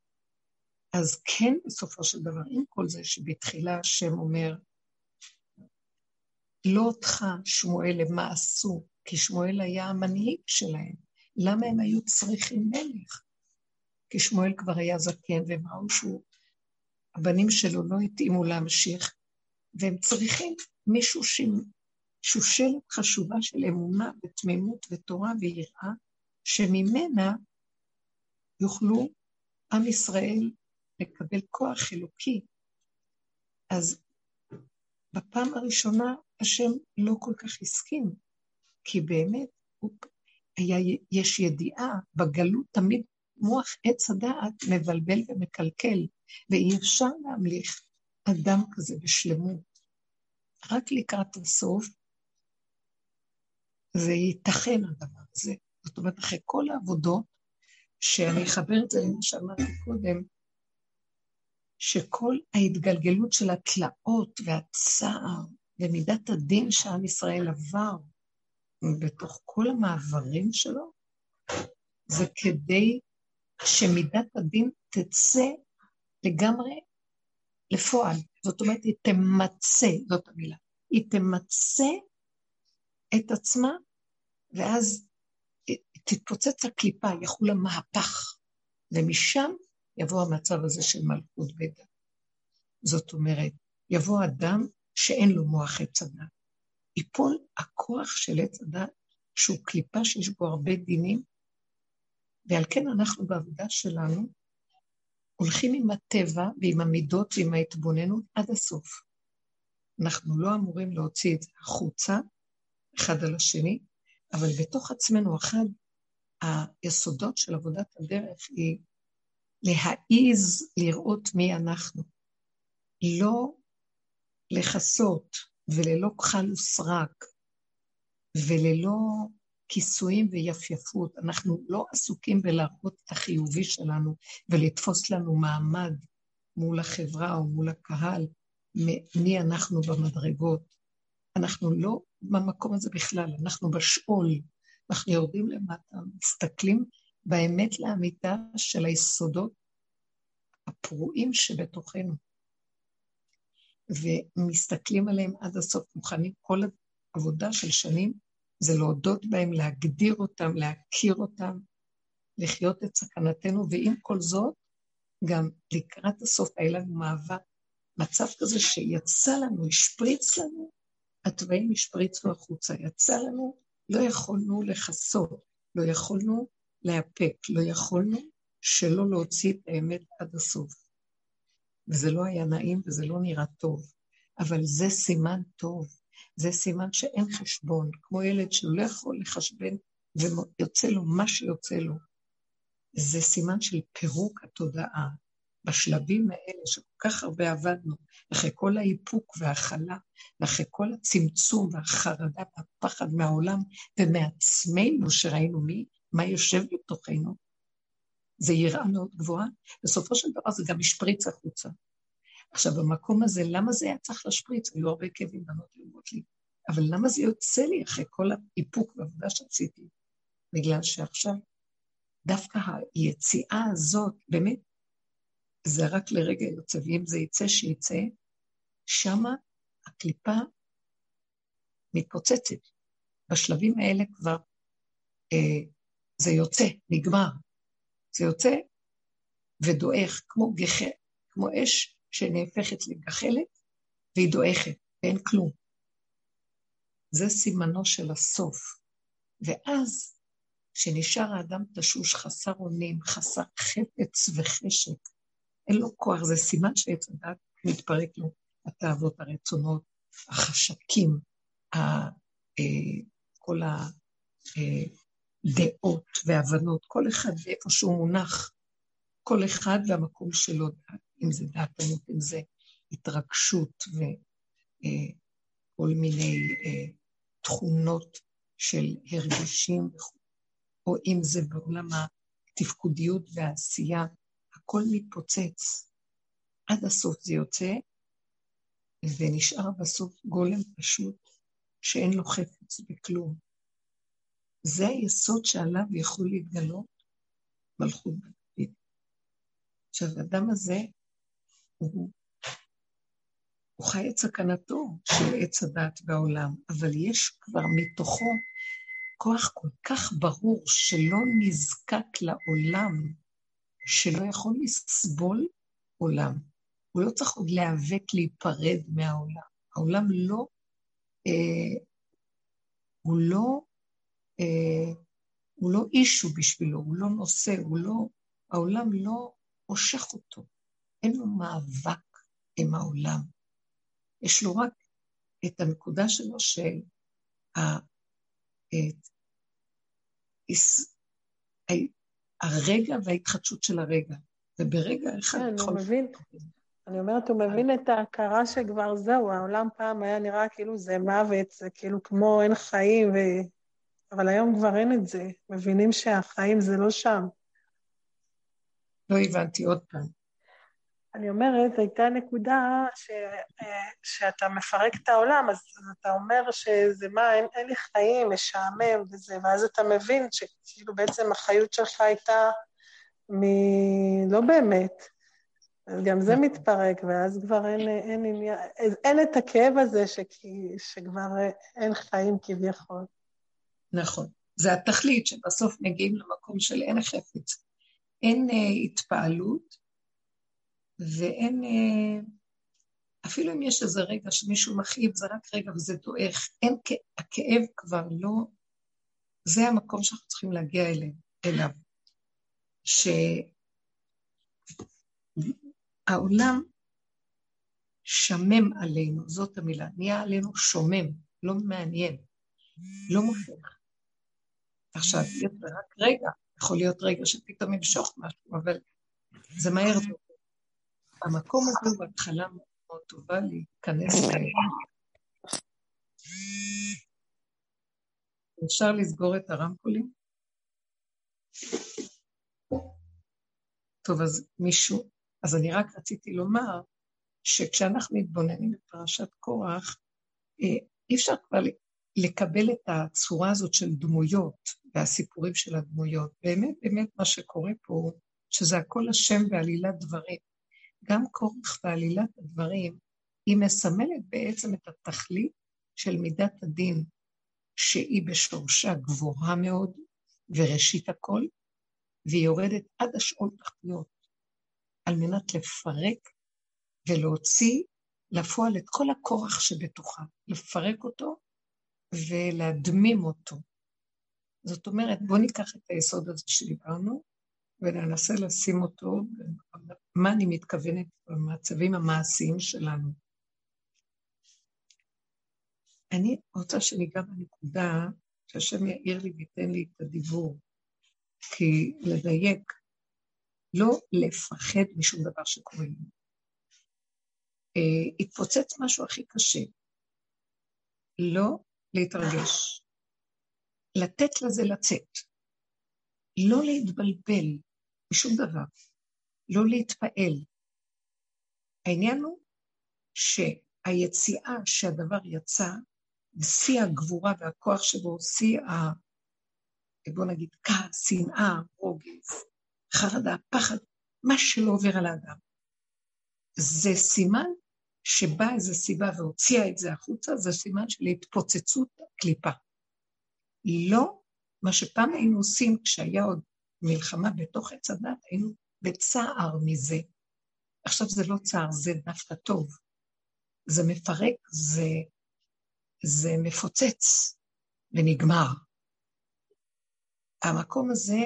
אז כן, בסופו של דבר, עם כל זה שבתחילה השם אומר, לא אותך, שמואל, למה עשו, כי שמואל היה המנהיג שלהם. למה הם היו צריכים מלך? כי שמואל כבר היה זקן, והם ראו שהוא, הבנים שלו לא התאימו להמשיך, והם צריכים מישהו שושלת חשובה של אמונה ותמימות ותורה ויראה, שממנה יוכלו עם ישראל לקבל כוח אלוקי. אז בפעם הראשונה השם לא כל כך הסכים, כי באמת הוא, היה, יש ידיעה, בגלות תמיד מוח עץ הדעת מבלבל ומקלקל, ואי אפשר להמליך אדם כזה בשלמות. רק לקראת הסוף זה ייתכן הדבר הזה. זאת אומרת, אחרי כל העבודות, שאני אחבר את זה למה שאמרתי קודם, שכל ההתגלגלות של התלאות והצער ומידת הדין שעם ישראל עבר בתוך כל המעברים שלו, זה כדי שמידת הדין תצא לגמרי לפועל. זאת אומרת, היא תמצה, זאת המילה. היא תמצה את עצמה, ואז תתפוצץ הקליפה, יחול המהפך, ומשם יבוא המצב הזה של מלכות בית זאת אומרת, יבוא אדם שאין לו מוח עץ הדת. ייפול הכוח של עץ הדת, שהוא קליפה שיש בו הרבה דינים, ועל כן אנחנו בעבודה שלנו הולכים עם הטבע ועם המידות ועם ההתבוננות עד הסוף. אנחנו לא אמורים להוציא את זה החוצה, אחד על השני, אבל בתוך עצמנו, אחד היסודות של עבודת הדרך היא להעיז לראות מי אנחנו. לא לכסות וללא כחל וסרק וללא כיסויים ויפייפות. אנחנו לא עסוקים בלהראות את החיובי שלנו ולתפוס לנו מעמד מול החברה או מול הקהל, מי אנחנו במדרגות. אנחנו לא במקום הזה בכלל, אנחנו בשאול. אנחנו יורדים למטה, מסתכלים באמת לאמיתה של היסודות הפרועים שבתוכנו. ומסתכלים עליהם עד הסוף, מוכנים כל העבודה של שנים זה להודות בהם, להגדיר אותם, להכיר אותם, לחיות את סכנתנו, ועם כל זאת, גם לקראת הסוף היה לנו מאבק, מצב כזה שיצא לנו, השפריץ לנו, התוואים השפריצו החוצה, יצא לנו, לא יכולנו לכסות, לא יכולנו להיאפק, לא יכולנו שלא להוציא את האמת עד הסוף. וזה לא היה נעים וזה לא נראה טוב, אבל זה סימן טוב, זה סימן שאין חשבון, כמו ילד שהוא לא יכול לחשבן ויוצא לו מה שיוצא לו. זה סימן של פירוק התודעה. בשלבים האלה שכל כך הרבה עבדנו, אחרי כל האיפוק וההכלה, ואחרי כל הצמצום והחרדה והפחד מהעולם ומעצמנו, שראינו מי, מה יושב בתוכנו, זה יראה מאוד גבוהה, בסופו של דבר זה גם השפריץ החוצה. עכשיו, במקום הזה, למה זה היה צריך להשפריץ? היו הרבה כאבים בנות ללמוד לי. אבל למה זה יוצא לי אחרי כל האיפוק והעבודה שעשיתי? בגלל שעכשיו, דווקא היציאה הזאת, באמת, זה רק לרגע יוצא, ואם זה יצא, שיצא, שמה הקליפה מתפוצצת. בשלבים האלה כבר אה, זה יוצא, נגמר. זה יוצא ודועך, כמו, גח... כמו אש שנהפכת לגחלת, והיא דועכת, ואין כלום. זה סימנו של הסוף. ואז, כשנשאר האדם תשוש, חסר אונים, חסר חפץ וחשק, אין לו כוח, זה סימן שעץ הדת מתפרק לו, התאוות, הרצונות, החשקים, אה, כל הדעות והבנות, כל אחד ואיפה שהוא מונח, כל אחד והמקום שלו, אם זה דעתנות, אם זה התרגשות וכל אה, מיני אה, תכונות של הרגשים, או אם זה בעולם התפקודיות והעשייה, הכל מתפוצץ. עד הסוף זה יוצא, ונשאר בסוף גולם פשוט, שאין לו חפץ בכלום. זה היסוד שעליו יכול להתגלות מלכות. עכשיו, האדם הזה, הוא, הוא חי את סכנתו של עץ הדת בעולם, אבל יש כבר מתוכו כוח כל כך ברור שלא נזקק לעולם, שלא יכול לסבול עולם. הוא לא צריך עוד להיאבק להיפרד מהעולם. העולם לא, אה, הוא לא, אה, הוא לא אישו בשבילו, הוא לא נושא, הוא לא, העולם לא מושך אותו. אין לו מאבק עם העולם. יש לו רק את הנקודה שלו של את, הרגע וההתחדשות של הרגע. וברגע אחד... כן, הוא מבין, אני אומרת, הוא מבין את ההכרה שכבר זהו, העולם פעם היה נראה כאילו זה מוות, זה כאילו כמו אין חיים, ו... אבל היום כבר אין את זה. מבינים שהחיים זה לא שם. לא הבנתי עוד פעם. אני אומרת, הייתה נקודה ש, שאתה מפרק את העולם, אז, אתה אומר שזה מה, אין, אין לי חיים, משעמם וזה, ואז אתה מבין שכאילו בעצם החיות שלך הייתה מ... לא באמת. אז גם זה. מתפרק, ואז כבר אין, אין עניין, אין את הכאב הזה שכי, שכבר אין חיים כביכול. נכון. זה התכלית שבסוף מגיעים למקום של אין חפץ. אין uh, התפעלות, ואין, uh, אפילו אם יש איזה רגע שמישהו מכאיב, זה רק רגע וזה דועך. אין, הכאב כבר לא, זה המקום שאנחנו צריכים להגיע אליו. אליו. שהעולם שמם עלינו, זאת המילה, נהיה עלינו שומם, לא מעניין, לא מופך. עכשיו, זה רק רגע, יכול להיות רגע שפתאום ימשוך משהו, אבל זה מהר. המקום הזה הוא בהתחלה מאוד טובה להיכנס ל... אפשר לסגור את הרמקולים? טוב, אז מישהו, אז אני רק רציתי לומר שכשאנחנו מתבוננים בפרשת קורח, אה, אי אפשר כבר לקבל את הצורה הזאת של דמויות והסיפורים של הדמויות. באמת, באמת מה שקורה פה, שזה הכל השם ועלילת דברים. גם קורח ועלילת הדברים, היא מסמלת בעצם את התכלית של מידת הדין, שהיא בשורשה גבוהה מאוד וראשית הכל, והיא יורדת עד השאול תחתיות, על מנת לפרק ולהוציא לפועל את כל הכורח שבתוכה, לפרק אותו ולהדמים אותו. זאת אומרת, בואו ניקח את היסוד הזה שדיברנו, וננסה לשים אותו, מה אני מתכוונת במצבים המעשיים שלנו. אני רוצה שניגע בנקודה שהשם יאיר לי וייתן לי את הדיבור. כי לדייק, לא לפחד משום דבר שקורה לנו. Uh, התפוצץ משהו הכי קשה, לא להתרגש, לתת לזה לצאת, לא להתבלבל משום דבר, לא להתפעל. העניין הוא שהיציאה שהדבר יצא, בשיא הגבורה והכוח שבו, שיא בוא נגיד, כעס, שנאה, רוגז, חרדה, פחד, מה שלא עובר על האדם. זה סימן שבאה איזו סיבה והוציאה את זה החוצה, זה סימן של התפוצצות הקליפה. לא מה שפעם היינו עושים כשהיה עוד מלחמה בתוך עץ הדת, היינו בצער מזה. עכשיו זה לא צער, זה דווקא טוב. זה מפרק, זה, זה מפוצץ ונגמר. המקום הזה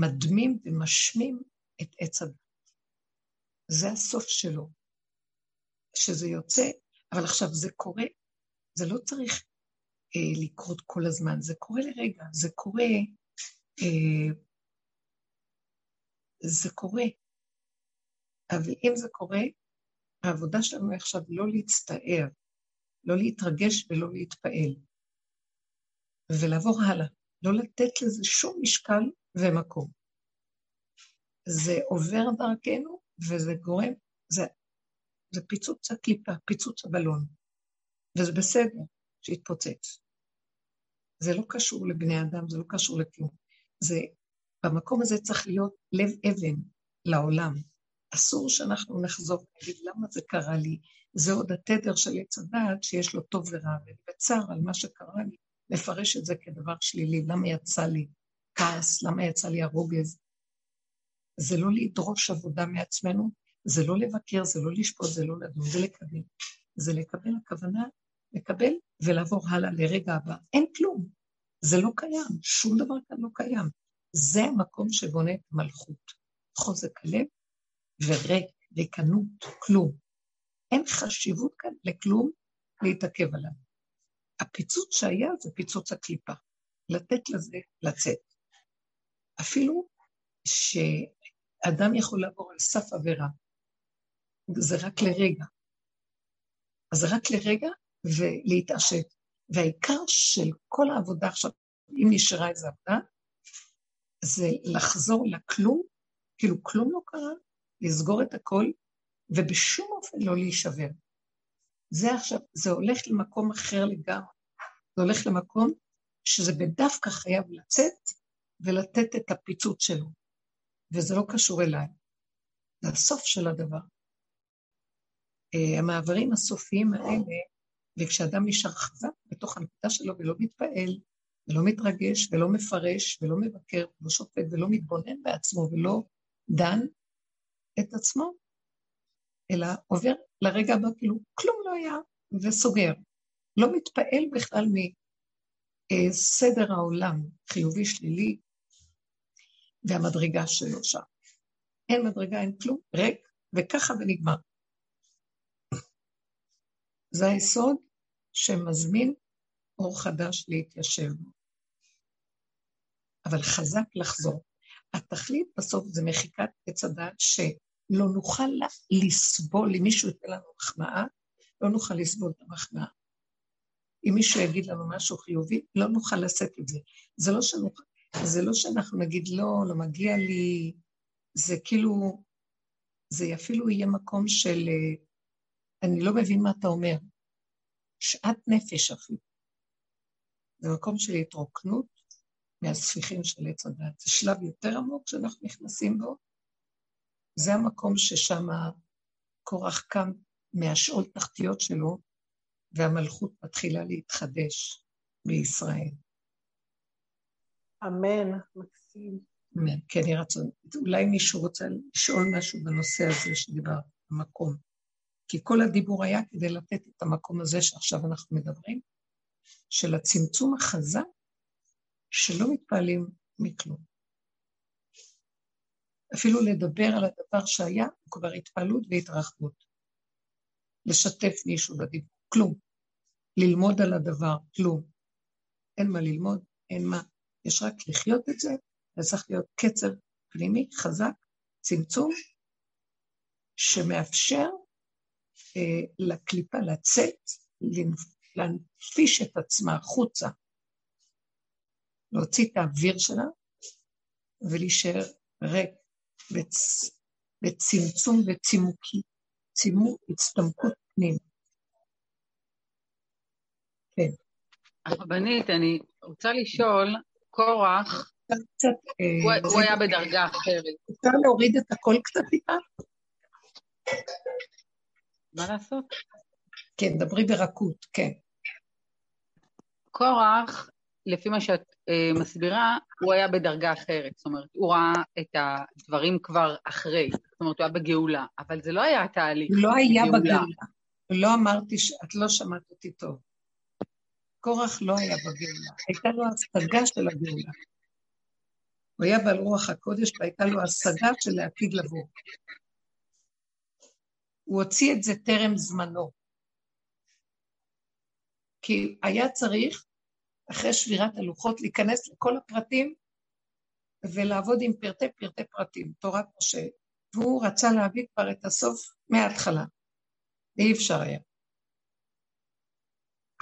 מדמים ומשמים את עץ הדת. זה הסוף שלו. שזה יוצא, אבל עכשיו זה קורה, זה לא צריך אה, לקרות כל הזמן, זה קורה לרגע, זה קורה, אה, זה קורה. אבל אם זה קורה, העבודה שלנו עכשיו לא להצטער, לא להתרגש ולא להתפעל, ולעבור הלאה, לא לתת לזה שום משקל ומקום. זה עובר דרכנו וזה גורם, זה, זה פיצוץ הקליפה, פיצוץ הבלון, וזה בסדר שיתפוצץ. זה לא קשור לבני אדם, זה לא קשור לכלום. זה, במקום הזה צריך להיות לב אבן לעולם. אסור שאנחנו נחזור ונגיד, למה זה קרה לי? זה עוד התדר של עץ הדעת שיש לו טוב ורע, ואני בצער על מה שקרה לי, לפרש את זה כדבר שלילי. למה יצא לי כעס? למה יצא לי הרוגז? זה לא לדרוש עבודה מעצמנו, זה לא לבקר, זה לא לשפוט, זה לא לדון, זה לקבל. זה לקבל הכוונה, לקבל ולעבור הלאה לרגע הבא. אין כלום. זה לא קיים, שום דבר כאן לא קיים. זה המקום שבונה את המלכות. חוזק הלב וריק, ריקנות, כלום. אין חשיבות כאן לכלום להתעכב עליו. הפיצוץ שהיה זה פיצוץ הקליפה. לתת לזה לצאת. אפילו שאדם יכול לעבור על סף עבירה, זה רק לרגע. אז רק לרגע ולהתעשת. והעיקר של כל העבודה עכשיו, אם נשארה איזו עבודה, זה לחזור לכלום, כאילו כלום לא קרה, לסגור את הכל, ובשום אופן לא להישבר. זה עכשיו, זה הולך למקום אחר לגמרי. זה הולך למקום שזה בדווקא חייב לצאת ולתת את הפיצוץ שלו. וזה לא קשור אליי. זה הסוף של הדבר. אה, המעברים הסופיים האלה, וכשאדם נשאר חזק בתוך הנקודה שלו ולא מתפעל, ולא מתרגש, ולא מפרש, ולא מבקר, ולא שופט, ולא מתבונן בעצמו, ולא דן את עצמו, אלא עובר לרגע הבא כאילו כלום לא היה, וסוגר. לא מתפעל בכלל מסדר העולם, חיובי, שלילי, והמדרגה שלו שם. אין מדרגה, אין כלום, ריק, וככה ונגמר. זה היסוד שמזמין אור חדש להתיישב בו. אבל חזק לחזור. התכלית בסוף זה מחיקת עץ הדעת שלא נוכל לסבול, אם מישהו ייתן לנו מחמאה, לא נוכל לסבול את המחמאה. אם מישהו יגיד לנו משהו חיובי, לא נוכל לשאת את זה. זה לא, שנוכל, זה לא שאנחנו נגיד, לא, לא מגיע לי, זה כאילו, זה אפילו יהיה מקום של, אה, אני לא מבין מה אתה אומר. שאט נפש אפילו. זה מקום של התרוקנות מהספיחים של עץ הדת. זה שלב יותר עמוק שאנחנו נכנסים בו. זה המקום ששם קורח קם מהשאול תחתיות שלו, והמלכות מתחילה להתחדש בישראל. אמן, מקסים. אמן, כן, יהי רצון. אולי מישהו רוצה לשאול משהו בנושא הזה שדיבר, המקום. כי כל הדיבור היה כדי לתת את המקום הזה שעכשיו אנחנו מדברים, של הצמצום החזק, שלא מתפעלים מכלום. אפילו לדבר על הדבר שהיה, הוא כבר התפעלות והתרחבות. לשתף מישהו בדיבור, כלום. ללמוד על הדבר, כלום. אין מה ללמוד, אין מה. יש רק לחיות את זה, זה צריך להיות קצב פנימי, חזק, צמצום, שמאפשר לקליפה לצאת, להנפיש את עצמה החוצה, להוציא את האוויר שלה ולהישאר ריק בצ... בצמצום וצימוקי, צימוק, הצטמקות פנים. כן. הרבנית, אני רוצה לשאול, קורח, קצת, הוא, הוא היה בדרגה אחרת. אפשר להוריד את הכל קצת טיפה? מה לעשות? כן, דברי ברכות, כן. קורח, לפי מה שאת אה, מסבירה, הוא היה בדרגה אחרת. זאת אומרת, הוא ראה את הדברים כבר אחרי. זאת אומרת, הוא היה בגאולה, אבל זה לא היה התהליך. לא היה בגאולה. בגאולה. לא אמרתי, ש... את לא שמעת אותי טוב. קורח לא היה בגאולה, הייתה לו השגה של הגאולה. הוא היה בעל רוח הקודש והייתה לו השגה של העתיד לבוא. הוא הוציא את זה טרם זמנו. כי היה צריך, אחרי שבירת הלוחות, להיכנס לכל הפרטים ולעבוד עם פרטי פרטי פרטים, תורת משה. והוא רצה להביא כבר את הסוף מההתחלה, ואי אפשר היה.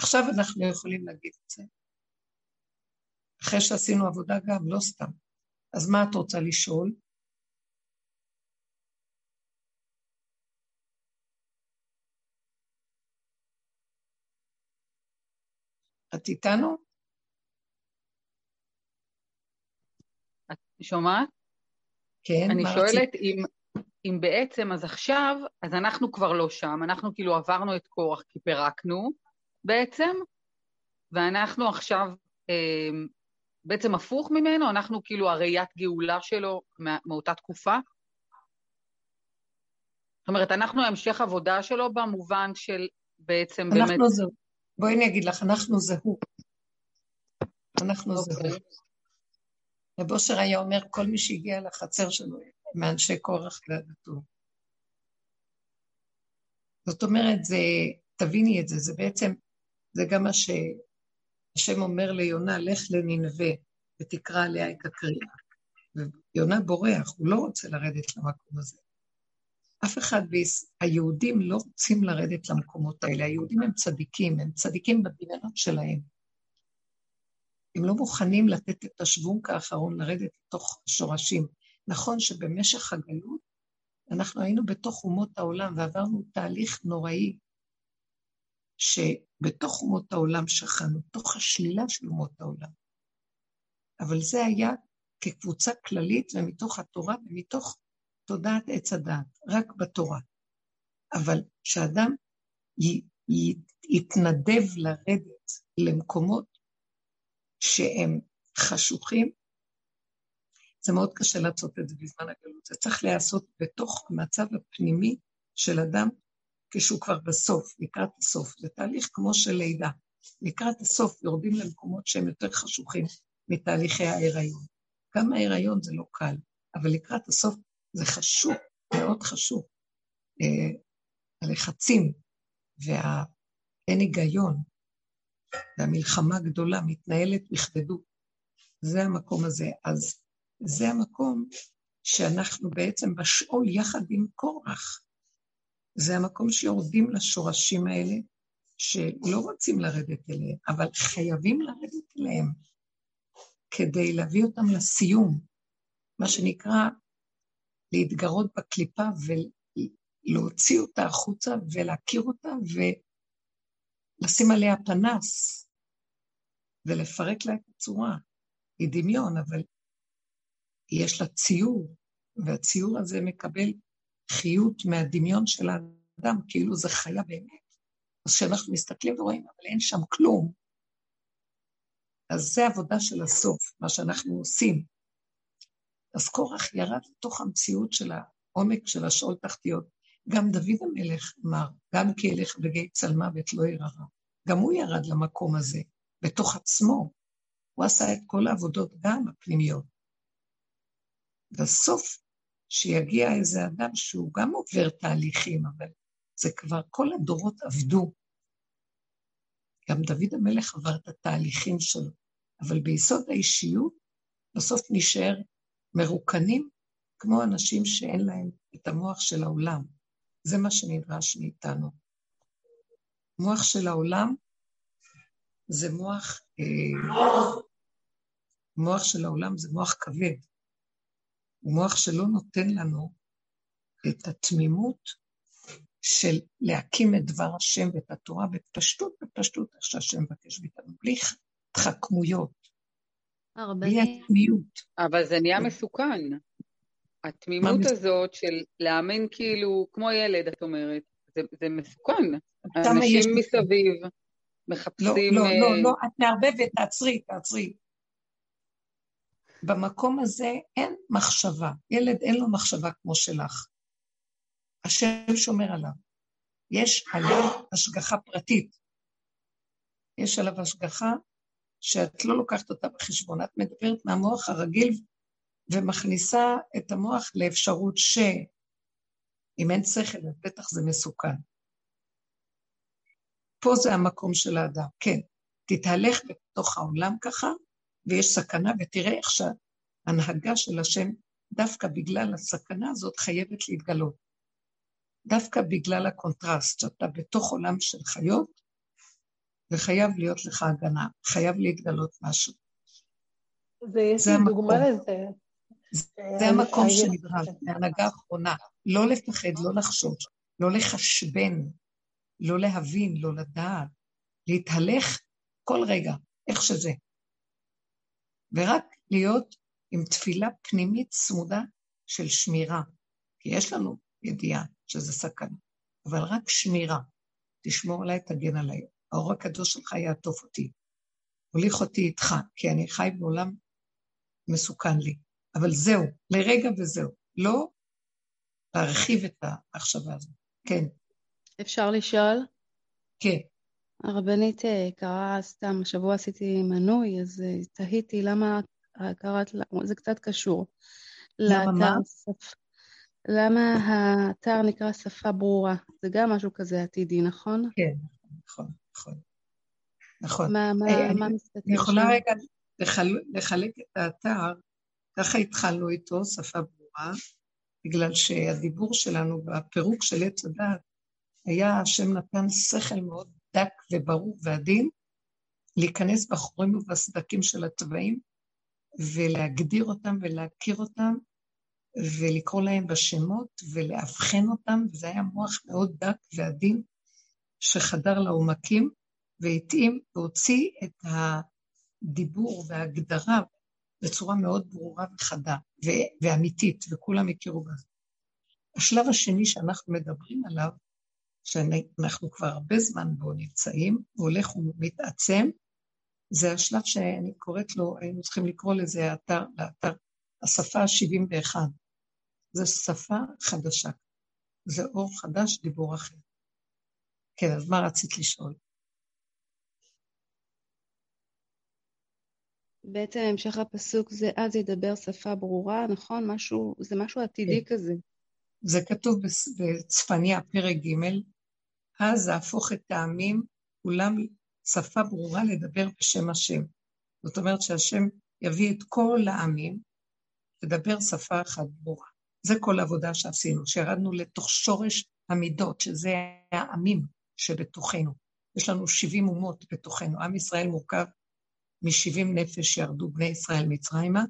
עכשיו אנחנו יכולים להגיד את זה. אחרי שעשינו עבודה גם, לא סתם. אז מה את רוצה לשאול? את איתנו? את שומעת? כן, אני שואלת אם, אם בעצם, אז עכשיו, אז אנחנו כבר לא שם, אנחנו כאילו עברנו את קורח כי פירקנו בעצם, ואנחנו עכשיו אה, בעצם הפוך ממנו, אנחנו כאילו הראיית גאולה שלו מא, מאותה תקופה. זאת אומרת, אנחנו המשך עבודה שלו במובן של בעצם אנחנו באמת... אנחנו זהו. בואי אני אגיד לך, אנחנו זה הוא. אנחנו. זה הוא. אוקיי. רב אושר היה אומר, כל מי שהגיע לחצר שלו, מאנשי קורח ועדתו. זאת אומרת, זה, תביני את זה, זה בעצם, זה גם מה שהשם אומר ליונה, לך לננבה ותקרא עליה את הקריאה. ויונה בורח, הוא לא רוצה לרדת למקום הזה. אף אחד, היהודים לא רוצים לרדת למקומות האלה. היהודים הם צדיקים, הם צדיקים בדמיונות שלהם. הם לא מוכנים לתת את השוונק האחרון, לרדת לתוך שורשים. נכון שבמשך הגלות אנחנו היינו בתוך אומות העולם ועברנו תהליך נוראי, שבתוך אומות העולם שכנו, תוך השלילה של אומות העולם. אבל זה היה כקבוצה כללית ומתוך התורה ומתוך תודעת עץ הדעת, רק בתורה. אבל כשאדם יתנדב לרדת למקומות שהם חשוכים, זה מאוד קשה לעשות את זה בזמן הגלות. זה צריך להיעשות בתוך המצב הפנימי של אדם כשהוא כבר בסוף, לקראת הסוף. זה תהליך כמו של לידה. לקראת הסוף יורדים למקומות שהם יותר חשוכים מתהליכי ההיריון. גם ההיריון זה לא קל, אבל לקראת הסוף זה חשוב, מאוד חשוב. אה, הלחצים והאין היגיון והמלחמה הגדולה מתנהלת בכבדות. זה המקום הזה. אז זה המקום שאנחנו בעצם בשאול יחד עם קורח. זה המקום שיורדים לשורשים האלה, שלא רוצים לרדת אליהם, אבל חייבים לרדת אליהם כדי להביא אותם לסיום, מה שנקרא להתגרות בקליפה ולהוציא אותה החוצה ולהכיר אותה ולשים עליה פנס ולפרק לה את הצורה. היא דמיון, אבל יש לה ציור, והציור הזה מקבל חיות מהדמיון של האדם, כאילו זה חיה באמת. אז כשאנחנו מסתכלים ורואים, אבל אין שם כלום, אז זה עבודה של הסוף, מה שאנחנו עושים. אז קורח ירד לתוך המציאות של העומק של השאול תחתיות. גם דוד המלך אמר, גם כי ילך בגיא צלמוות לא ירא גם הוא ירד למקום הזה, בתוך עצמו. הוא עשה את כל העבודות, גם הפנימיות. בסוף, שיגיע איזה אדם שהוא גם עובר תהליכים, אבל זה כבר כל הדורות עבדו. גם דוד המלך עבר את התהליכים שלו, אבל ביסוד האישיות בסוף נשאר מרוקנים כמו אנשים שאין להם את המוח של העולם. זה מה שנדרש מאיתנו. מוח של העולם זה מוח, אה, מוח של העולם זה מוח כבד. הוא מוח שלא נותן לנו את התמימות של להקים את דבר השם ואת התורה בפשטות, בפשטות, איך שהשם מבקש מאיתנו, בלי התחכמויות. בלי התמימות. אבל זה נהיה מסוכן. התמימות הזאת של להאמין כאילו, כמו ילד, את אומרת, זה, זה מסוכן. אנשים מסביב מחפשים... לא, לא, לא, אה, לא, את מערבבת, תעצרי, תעצרי. במקום הזה אין מחשבה. ילד אין לו מחשבה כמו שלך. השם שומר עליו. יש עליו השגחה פרטית. יש עליו השגחה שאת לא לוקחת אותה בחשבון. את מדברת מהמוח הרגיל ומכניסה את המוח לאפשרות ש... אם אין שכל, אז בטח זה מסוכן. פה זה המקום של האדם, כן. תתהלך בתוך העולם ככה, ויש סכנה, ותראה איך שההנהגה של השם, דווקא בגלל הסכנה הזאת, חייבת להתגלות. דווקא בגלל הקונטרסט, שאתה בתוך עולם של חיות, וחייב להיות לך הגנה, חייב להתגלות משהו. ויש לי דוגמה לזה. זה המקום שנדרש, מהנהגה האחרונה. לא לפחד, לא לחשוש, לא לחשבן, לא להבין, לא לדעת, להתהלך כל רגע, איך שזה. ורק להיות עם תפילה פנימית צמודה של שמירה, כי יש לנו ידיעה שזה סכנה, אבל רק שמירה. תשמור עליי, תגן עליי. האור הקדוש שלך יעטוף אותי. הוליך אותי איתך, כי אני חי בעולם מסוכן לי. אבל זהו, לרגע וזהו. לא להרחיב את המחשבה הזאת. כן. אפשר לשאול? כן. הרבנית אה, קראה סתם, השבוע עשיתי מנוי, אז אה, תהיתי למה קראת, זה קצת קשור. למה מה? שפ... למה האתר נקרא שפה ברורה? זה גם משהו כזה עתידי, נכון? כן, נכון, נכון. נכון. מה, מה, אה, מה מסתכל אני יכולה? רגע לחל... לחלק את האתר, ככה התחלנו איתו, שפה ברורה, בגלל שהדיבור שלנו בפירוק של עץ הדת היה, השם נתן שכל מאוד דק וברור ועדין, להיכנס בחורים ובסדקים של התוואים ולהגדיר אותם ולהכיר אותם ולקרוא להם בשמות ולאבחן אותם, וזה היה מוח מאוד דק ועדין שחדר לעומקים והתאים והוציא את הדיבור וההגדרה בצורה מאוד ברורה וחדה ואמיתית, וכולם הכירו בזה. השלב השני שאנחנו מדברים עליו, שאנחנו כבר הרבה זמן בו נמצאים, הולך ומתעצם, זה השלב שאני קוראת לו, היינו צריכים לקרוא לזה האתר, לאתר, השפה ה-71. זו שפה חדשה. זה אור חדש, דיבור אחר. כן, אז מה רצית לשאול? בעצם המשך הפסוק זה אז ידבר שפה ברורה, נכון? משהו, זה משהו עתידי כן. כזה. זה כתוב בצפניה, פרק ג', אז אהפוך את העמים, כולם שפה ברורה לדבר בשם השם. זאת אומרת שהשם יביא את כל העמים לדבר שפה אחת ברורה. זה כל העבודה שעשינו, שירדנו לתוך שורש המידות, שזה העמים שבתוכנו. יש לנו 70 אומות בתוכנו. עם ישראל מורכב מ-70 נפש שירדו בני ישראל מצרימה,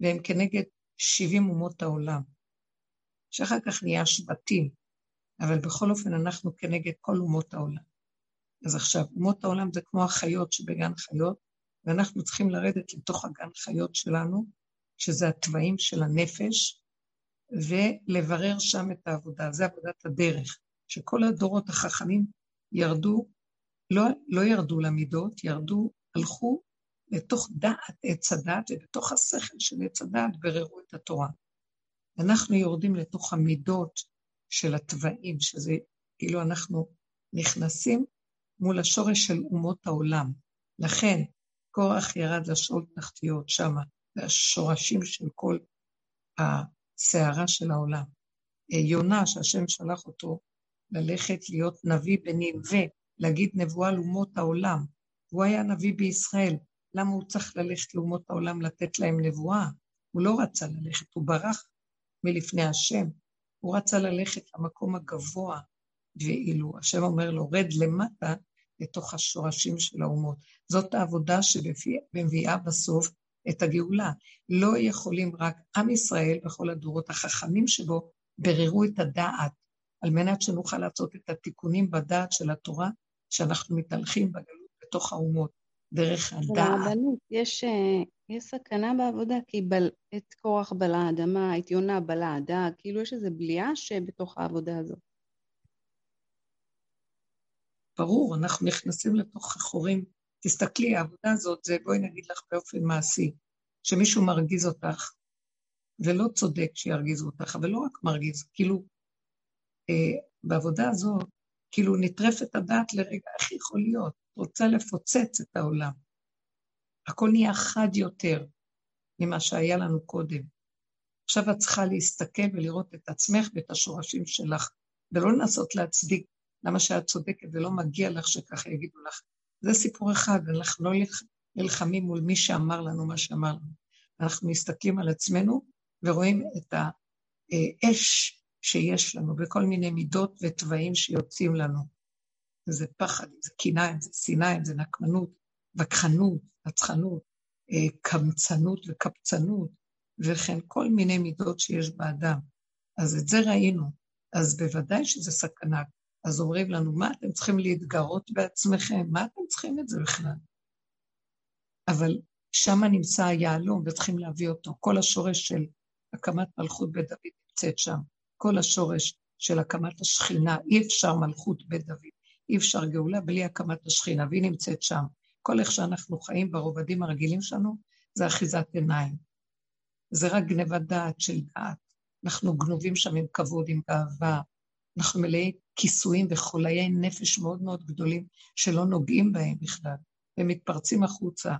והם כנגד 70 אומות העולם. שאחר כך נהיה שבטים, אבל בכל אופן אנחנו כנגד כל אומות העולם. אז עכשיו, אומות העולם זה כמו החיות שבגן חיות, ואנחנו צריכים לרדת לתוך הגן חיות שלנו, שזה התוואים של הנפש, ולברר שם את העבודה. זה עבודת הדרך, שכל הדורות החכמים ירדו, לא, לא ירדו למידות, ירדו, הלכו לתוך דעת עץ הדת, ובתוך השכל של עץ הדת בררו את התורה. אנחנו יורדים לתוך המידות של התוואים, שזה כאילו אנחנו נכנסים מול השורש של אומות העולם. לכן, קורח ירד לשאול תחתיות שמה, והשורשים של כל הסערה של העולם. יונה, שהשם שלח אותו ללכת להיות נביא בנלווה, להגיד נבואה לאומות העולם. הוא היה נביא בישראל, למה הוא צריך ללכת לאומות העולם לתת להם נבואה? הוא לא רצה ללכת, הוא ברח מלפני השם. הוא רצה ללכת למקום הגבוה, ואילו השם אומר לו, רד למטה לתוך השורשים של האומות. זאת העבודה שמביאה בסוף את הגאולה. לא יכולים רק עם ישראל וכל הדורות החכמים שבו בררו את הדעת, על מנת שנוכל לעשות את התיקונים בדעת של התורה, שאנחנו מתהלכים בגלות בתוך האומות. דרך הדעת. ברבנות, יש, אה, יש סכנה בעבודה, כי בל, את קורח בלה האדמה, את יונה בלה הדג, כאילו יש איזו בליעה שבתוך העבודה הזאת. ברור, אנחנו נכנסים לתוך החורים. תסתכלי, העבודה הזאת זה, בואי נגיד לך באופן מעשי, שמישהו מרגיז אותך, ולא צודק שירגיזו אותך, אבל לא רק מרגיז, כאילו, בעבודה הזאת, כאילו נטרפת הדעת לרגע, איך יכול להיות? רוצה לפוצץ את העולם. הכל נהיה חד יותר ממה שהיה לנו קודם. עכשיו את צריכה להסתכל ולראות את עצמך ואת השורשים שלך, ולא לנסות להצדיק למה שאת צודקת ולא מגיע לך שככה יגידו לך. זה סיפור אחד, אנחנו לא נלחמים מול מי שאמר לנו מה שאמר לנו. אנחנו מסתכלים על עצמנו ורואים את האש שיש לנו בכל מיני מידות ותוואים שיוצאים לנו. זה פחד, זה קנאה, זה שנאה, זה נקמנות, וכחנות, רצחנות, אה, קמצנות וקפצנות, וכן כל מיני מידות שיש באדם. אז את זה ראינו. אז בוודאי שזה סכנה. אז אומרים לנו, מה אתם צריכים להתגרות בעצמכם? מה אתם צריכים את זה בכלל? אבל שם נמצא היהלום וצריכים להביא אותו. כל השורש של הקמת מלכות בית דוד נמצאת שם. כל השורש של הקמת השכינה, אי אפשר מלכות בית דוד, אי אפשר גאולה בלי הקמת השכינה, והיא נמצאת שם. כל איך שאנחנו חיים ברובדים הרגילים שלנו, זה אחיזת עיניים. זה רק גנבת דעת של דעת. אנחנו גנובים שם עם כבוד, עם גאווה. אנחנו מלאי כיסויים וחוליי נפש מאוד מאוד גדולים שלא נוגעים בהם בכלל, והם מתפרצים החוצה.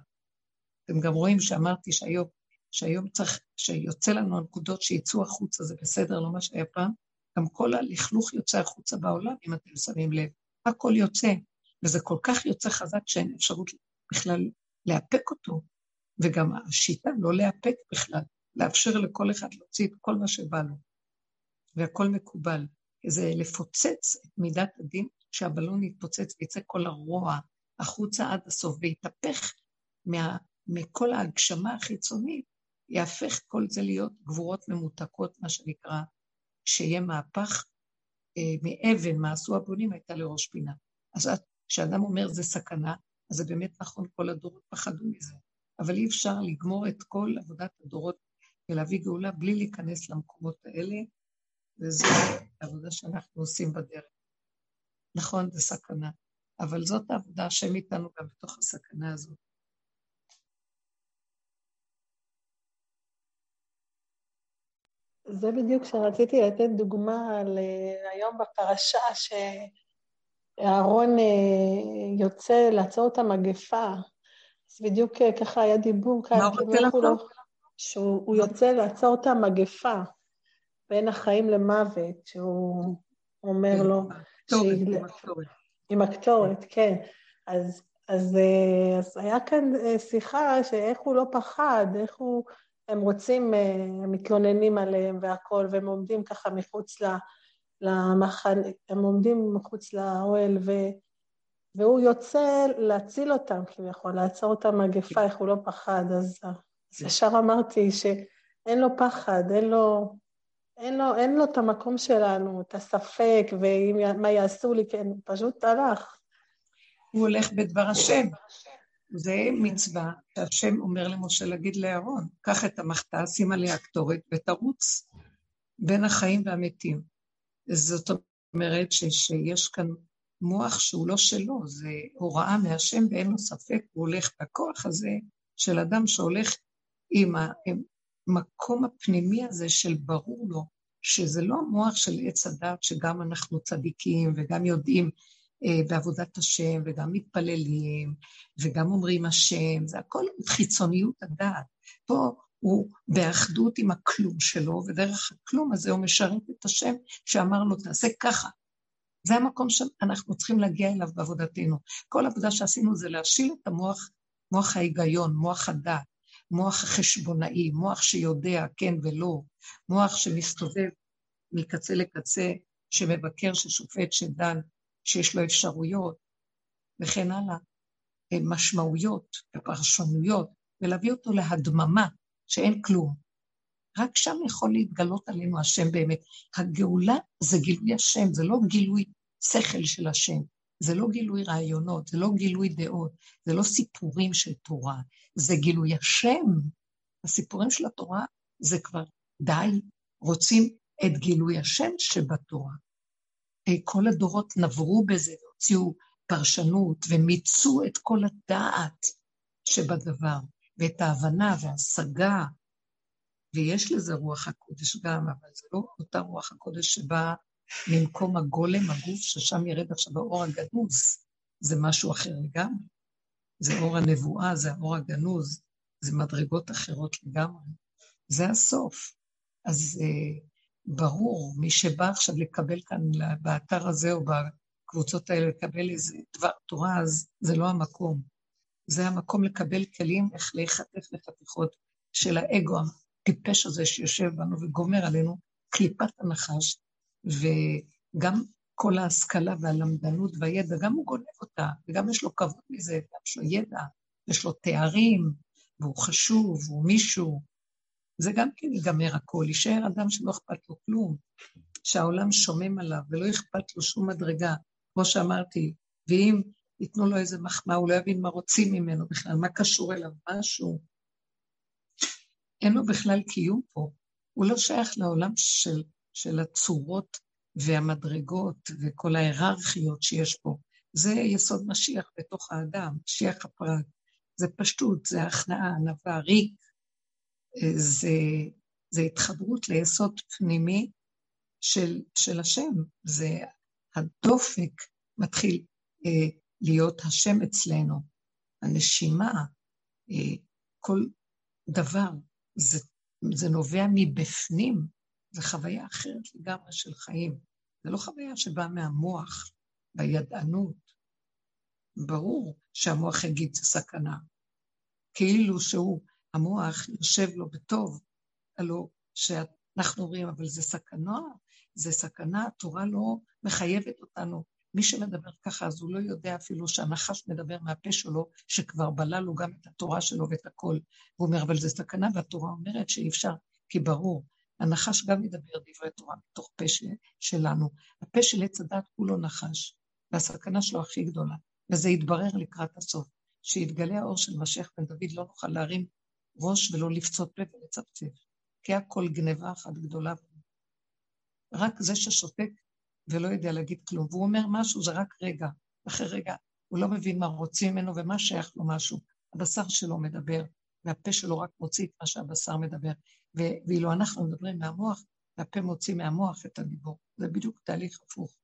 אתם גם רואים שאמרתי שהיום, שהיום צריך, שיוצא לנו הנקודות שיצאו החוצה, זה בסדר, לא מה שהיה פעם, גם כל הלכלוך יוצא החוצה בעולם, אם אתם שמים לב. הכל יוצא, וזה כל כך יוצא חזק שאין אפשרות בכלל לאפק אותו, וגם השיטה לא לאפק בכלל, לאפשר לכל אחד להוציא את כל מה שבא לו, והכל מקובל. זה לפוצץ את מידת הדין, שהבלון יתפוצץ ויצא כל הרוע החוצה עד הסוף, ויתהפך מכל ההגשמה החיצונית, יהפך כל זה להיות גבורות ממותקות, מה שנקרא, שיהיה מהפך אה, מאבן, מה עשו הבונים, הייתה לראש פינה. אז כשאדם אומר זה סכנה, אז זה באמת נכון, כל הדורות פחדו מזה. אבל אי אפשר לגמור את כל עבודת הדורות ולהביא גאולה בלי להיכנס למקומות האלה, וזו העבודה שאנחנו עושים בדרך. נכון, זה סכנה, אבל זאת העבודה, השם איתנו גם בתוך הסכנה הזאת. זה בדיוק שרציתי לתת דוגמה על אה, היום בפרשה, שאהרון אה, יוצא לעצור את המגפה. אז בדיוק אה, ככה היה דיבור כאן. מה הוא רוצה לעצור? שהוא יוצא לעצור את המגפה בין החיים למוות, שהוא אומר לו... עם הקטורת, כן. אז, אז, אז היה כאן שיחה שאיך הוא לא פחד, איך הוא... הם רוצים, אה, הם מתלוננים עליהם והכול, והם עומדים ככה מחוץ למחנה, הם עומדים מחוץ לאוהל, ו, והוא יוצא להציל אותם כביכול, לעצור את המגפה, איך הוא לא פחד. אז, אז ישר אמרתי שאין לו פחד, אין לו, אין לו, אין לו את המקום שלנו, את הספק, ומה יעשו לי, כן, פשוט הלך. הוא הולך בדבר השם. זה מצווה שהשם אומר למשה להגיד לאהרון, קח את המחטאה, שים עליה קטורת ותרוץ בין החיים והמתים. זאת אומרת ש, שיש כאן מוח שהוא לא שלו, זה הוראה מהשם ואין לו ספק, הוא הולך בכוח הזה של אדם שהולך עם המקום הפנימי הזה של ברור לו, שזה לא המוח של עץ הדת, שגם אנחנו צדיקים וגם יודעים בעבודת השם, וגם מתפללים, וגם אומרים השם, זה הכל חיצוניות הדעת. פה הוא באחדות עם הכלום שלו, ודרך הכלום הזה הוא משרת את השם שאמר לו, תעשה ככה. זה המקום שאנחנו צריכים להגיע אליו בעבודתנו. כל עבודה שעשינו זה להשיל את המוח, מוח ההיגיון, מוח הדעת, מוח החשבונאי, מוח שיודע כן ולא, מוח שמסתובב מקצה לקצה, שמבקר, ששופט, שדן, שיש לו אפשרויות וכן הלאה, משמעויות ופרשנויות, ולהביא אותו להדממה שאין כלום. רק שם יכול להתגלות עלינו השם באמת. הגאולה זה גילוי השם, זה לא גילוי שכל של השם, זה לא גילוי רעיונות, זה לא גילוי דעות, זה לא סיפורים של תורה, זה גילוי השם. הסיפורים של התורה זה כבר די, רוצים את גילוי השם שבתורה. אה, כל הדורות נברו בזה והוציאו פרשנות, ומיצו את כל הדעת שבדבר, ואת ההבנה וההשגה, ויש לזה רוח הקודש גם, אבל זה לא אותה רוח הקודש שבאה ממקום הגולם, הגוף, ששם ירד עכשיו האור הגנוז, זה משהו אחר לגמרי. זה אור הנבואה, זה האור הגנוז, זה מדרגות אחרות לגמרי. זה הסוף. אז אה, ברור, מי שבא עכשיו לקבל כאן באתר הזה או בקבוצות האלה, לקבל איזה דבר תורה, אז זה לא המקום. זה המקום לקבל כלים איך להיחטף לחתיכות של האגו הטיפש הזה שיושב בנו וגומר עלינו, קליפת הנחש, וגם כל ההשכלה והלמדנות והידע, גם הוא גונב אותה, וגם יש לו כבוד מזה, יש לו ידע, יש לו תארים, והוא חשוב, והוא מישהו. זה גם כן ייגמר הכול, יישאר אדם שלא אכפת לו כלום, שהעולם שומם עליו ולא אכפת לו שום מדרגה. כמו שאמרתי, ואם ייתנו לו איזה מחמאה, הוא לא יבין מה רוצים ממנו בכלל, מה קשור אליו משהו. אין לו בכלל קיום פה. הוא לא שייך לעולם של, של הצורות והמדרגות וכל ההיררכיות שיש פה. זה יסוד משיח בתוך האדם, משיח הפרט. זה פשטות, זה הכנעה, ענווה, ריק. זה, זה התחברות ליסוד פנימי של, של השם. זה הדופק מתחיל אה, להיות השם אצלנו. הנשימה, אה, כל דבר, זה, זה נובע מבפנים, זו חוויה אחרת לגמרי של חיים. זו לא חוויה שבאה מהמוח, בידענות. ברור שהמוח יגיד זה סכנה. כאילו שהוא, המוח יושב לו בטוב, הלוא שאנחנו אומרים, אבל זה סכנה, זה סכנה, התורה לא מחייבת אותנו מי שמדבר ככה, אז הוא לא יודע אפילו שהנחש מדבר מהפה שלו, שכבר בלה לו גם את התורה שלו ואת הכל. הוא אומר, אבל זה סכנה, והתורה אומרת שאי אפשר, כי ברור, הנחש גם מדבר דברי תורה מתוך פה שלנו. הפה של עץ הדת כולו נחש, והסכנה שלו הכי גדולה. וזה יתברר לקראת הסוף. שיתגלה האור של משיח בן דוד, לא נוכל להרים ראש ולא לפצות פה ולצפצף. כי הכל גניבה אחת גדולה. רק זה ששותק ולא יודע להגיד כלום. והוא אומר משהו, זה רק רגע, אחרי רגע. הוא לא מבין מה רוצים ממנו ומה שייך לו משהו. הבשר שלו מדבר, והפה שלו רק מוציא את מה שהבשר מדבר. ואילו אנחנו מדברים מהמוח, והפה מוציא מהמוח את הדיבור. זה בדיוק תהליך הפוך.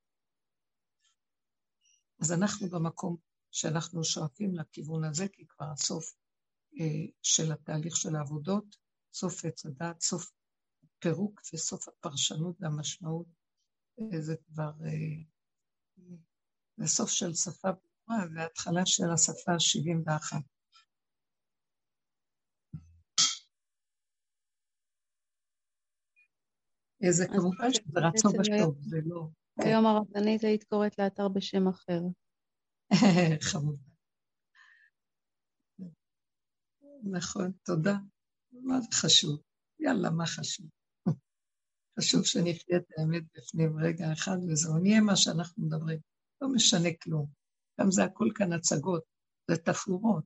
אז אנחנו במקום שאנחנו שואפים לכיוון הזה, כי כבר הסוף של התהליך של העבודות, סוף עץ הדת, סוף פירוק וסוף הפרשנות והמשמעות זה כבר, אה, זה סוף של שפה ברורה והתחלה של השפה ה-71. זה כמובן שזה רצון בשטוב, זה לא... היום הרבנית היית קוראת לאתר בשם אחר. חמוד. נכון, תודה. מה זה חשוב? יאללה, מה חשוב? חשוב שנחיה את האמת בפנים רגע אחד וזהו, נהיה מה שאנחנו מדברים. לא משנה כלום. גם זה הכל כאן הצגות, זה תפאורות.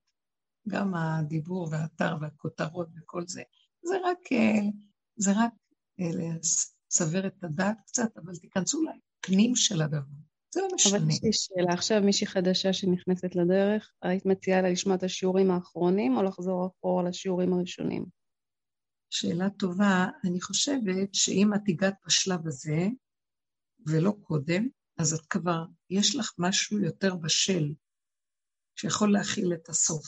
גם הדיבור והאתר והכותרות וכל זה. זה רק, אה, זה רק אה, לסבר את הדעת קצת, אבל תיכנסו לפנים של הדבר. זה לא משנה. אבל יש לי שאלה, עכשיו מישהי חדשה שנכנסת לדרך, היית מציעה לה לשמוע את השיעורים האחרונים או לחזור אחורה לשיעורים הראשונים? שאלה טובה. אני חושבת שאם את הגעת בשלב הזה, ולא קודם, אז את כבר, יש לך משהו יותר בשל, שיכול להכיל את הסוף.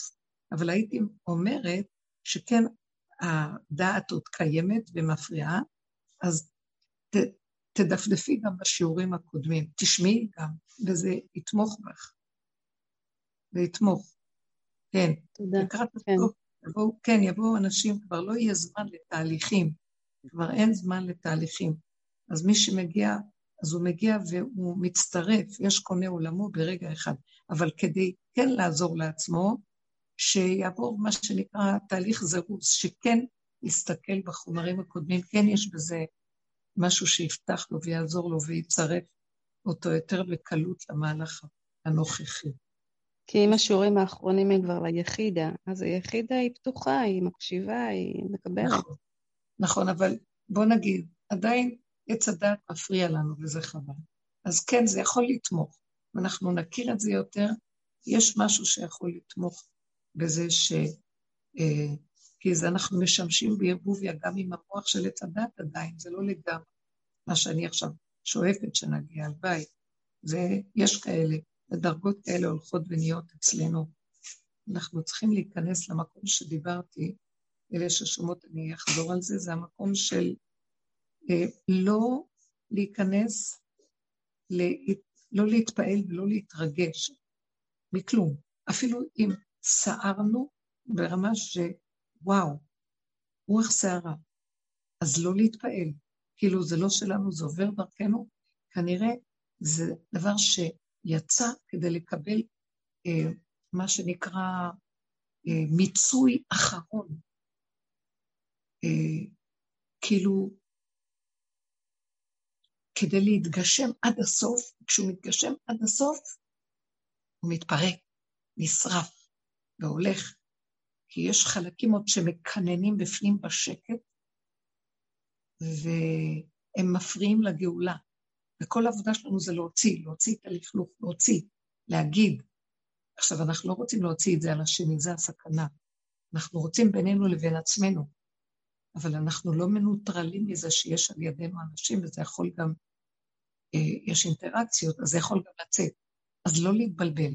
אבל הייתי אומרת שכן, הדעת עוד קיימת ומפריעה, אז ת, תדפדפי גם בשיעורים הקודמים, תשמעי גם, וזה יתמוך בך. זה יתמוך. כן. תודה. לקראת כן. הסוף יבואו, כן, יבואו אנשים, כבר לא יהיה זמן לתהליכים, כבר אין זמן לתהליכים. אז מי שמגיע, אז הוא מגיע והוא מצטרף, יש קונה עולמו ברגע אחד. אבל כדי כן לעזור לעצמו, שיעבור מה שנקרא תהליך זירוז, שכן יסתכל בחומרים הקודמים, כן יש בזה משהו שיפתח לו ויעזור לו ויצרף אותו יותר בקלות למהלך הנוכחי. כי אם השיעורים האחרונים הם כבר ליחידה, אז היחידה היא פתוחה, היא מקשיבה, היא מקבלת. נכון, נכון, אבל בוא נגיד, עדיין עץ הדעת מפריע לנו וזה חבל. אז כן, זה יכול לתמוך, אם אנחנו נכיר את זה יותר, יש משהו שיכול לתמוך בזה ש... אה, כי זה אנחנו משמשים בערבוביה גם עם המוח של עץ הדת עדיין, זה לא לגמרי מה שאני עכשיו שואפת שנגיע, הלוואי. זה, יש כאלה, ודרגות כאלה הולכות ונהיות אצלנו. אנחנו צריכים להיכנס למקום שדיברתי, אלה ששומעות, אני אחזור על זה, זה המקום של אה, לא להיכנס, לה, לא להתפעל ולא להתרגש מכלום. אפילו אם סערנו ברמה שוואו, רוח סערה, אז לא להתפעל. כאילו זה לא שלנו, זה עובר דרכנו, כנראה זה דבר שיצא כדי לקבל אה, מה שנקרא אה, מיצוי אחרון. אה, כאילו, כדי להתגשם עד הסוף, כשהוא מתגשם עד הסוף, הוא מתפרק, נשרף והולך, כי יש חלקים עוד שמקננים בפנים בשקט, והם מפריעים לגאולה. וכל העבודה שלנו זה להוציא, להוציא את הלכלוך, להוציא, להגיד. עכשיו, אנחנו לא רוצים להוציא את זה על השני, זה הסכנה. אנחנו רוצים בינינו לבין עצמנו, אבל אנחנו לא מנוטרלים מזה שיש על ידינו אנשים, וזה יכול גם, אה, יש אינטראקציות, אז זה יכול גם לצאת. אז לא להתבלבל,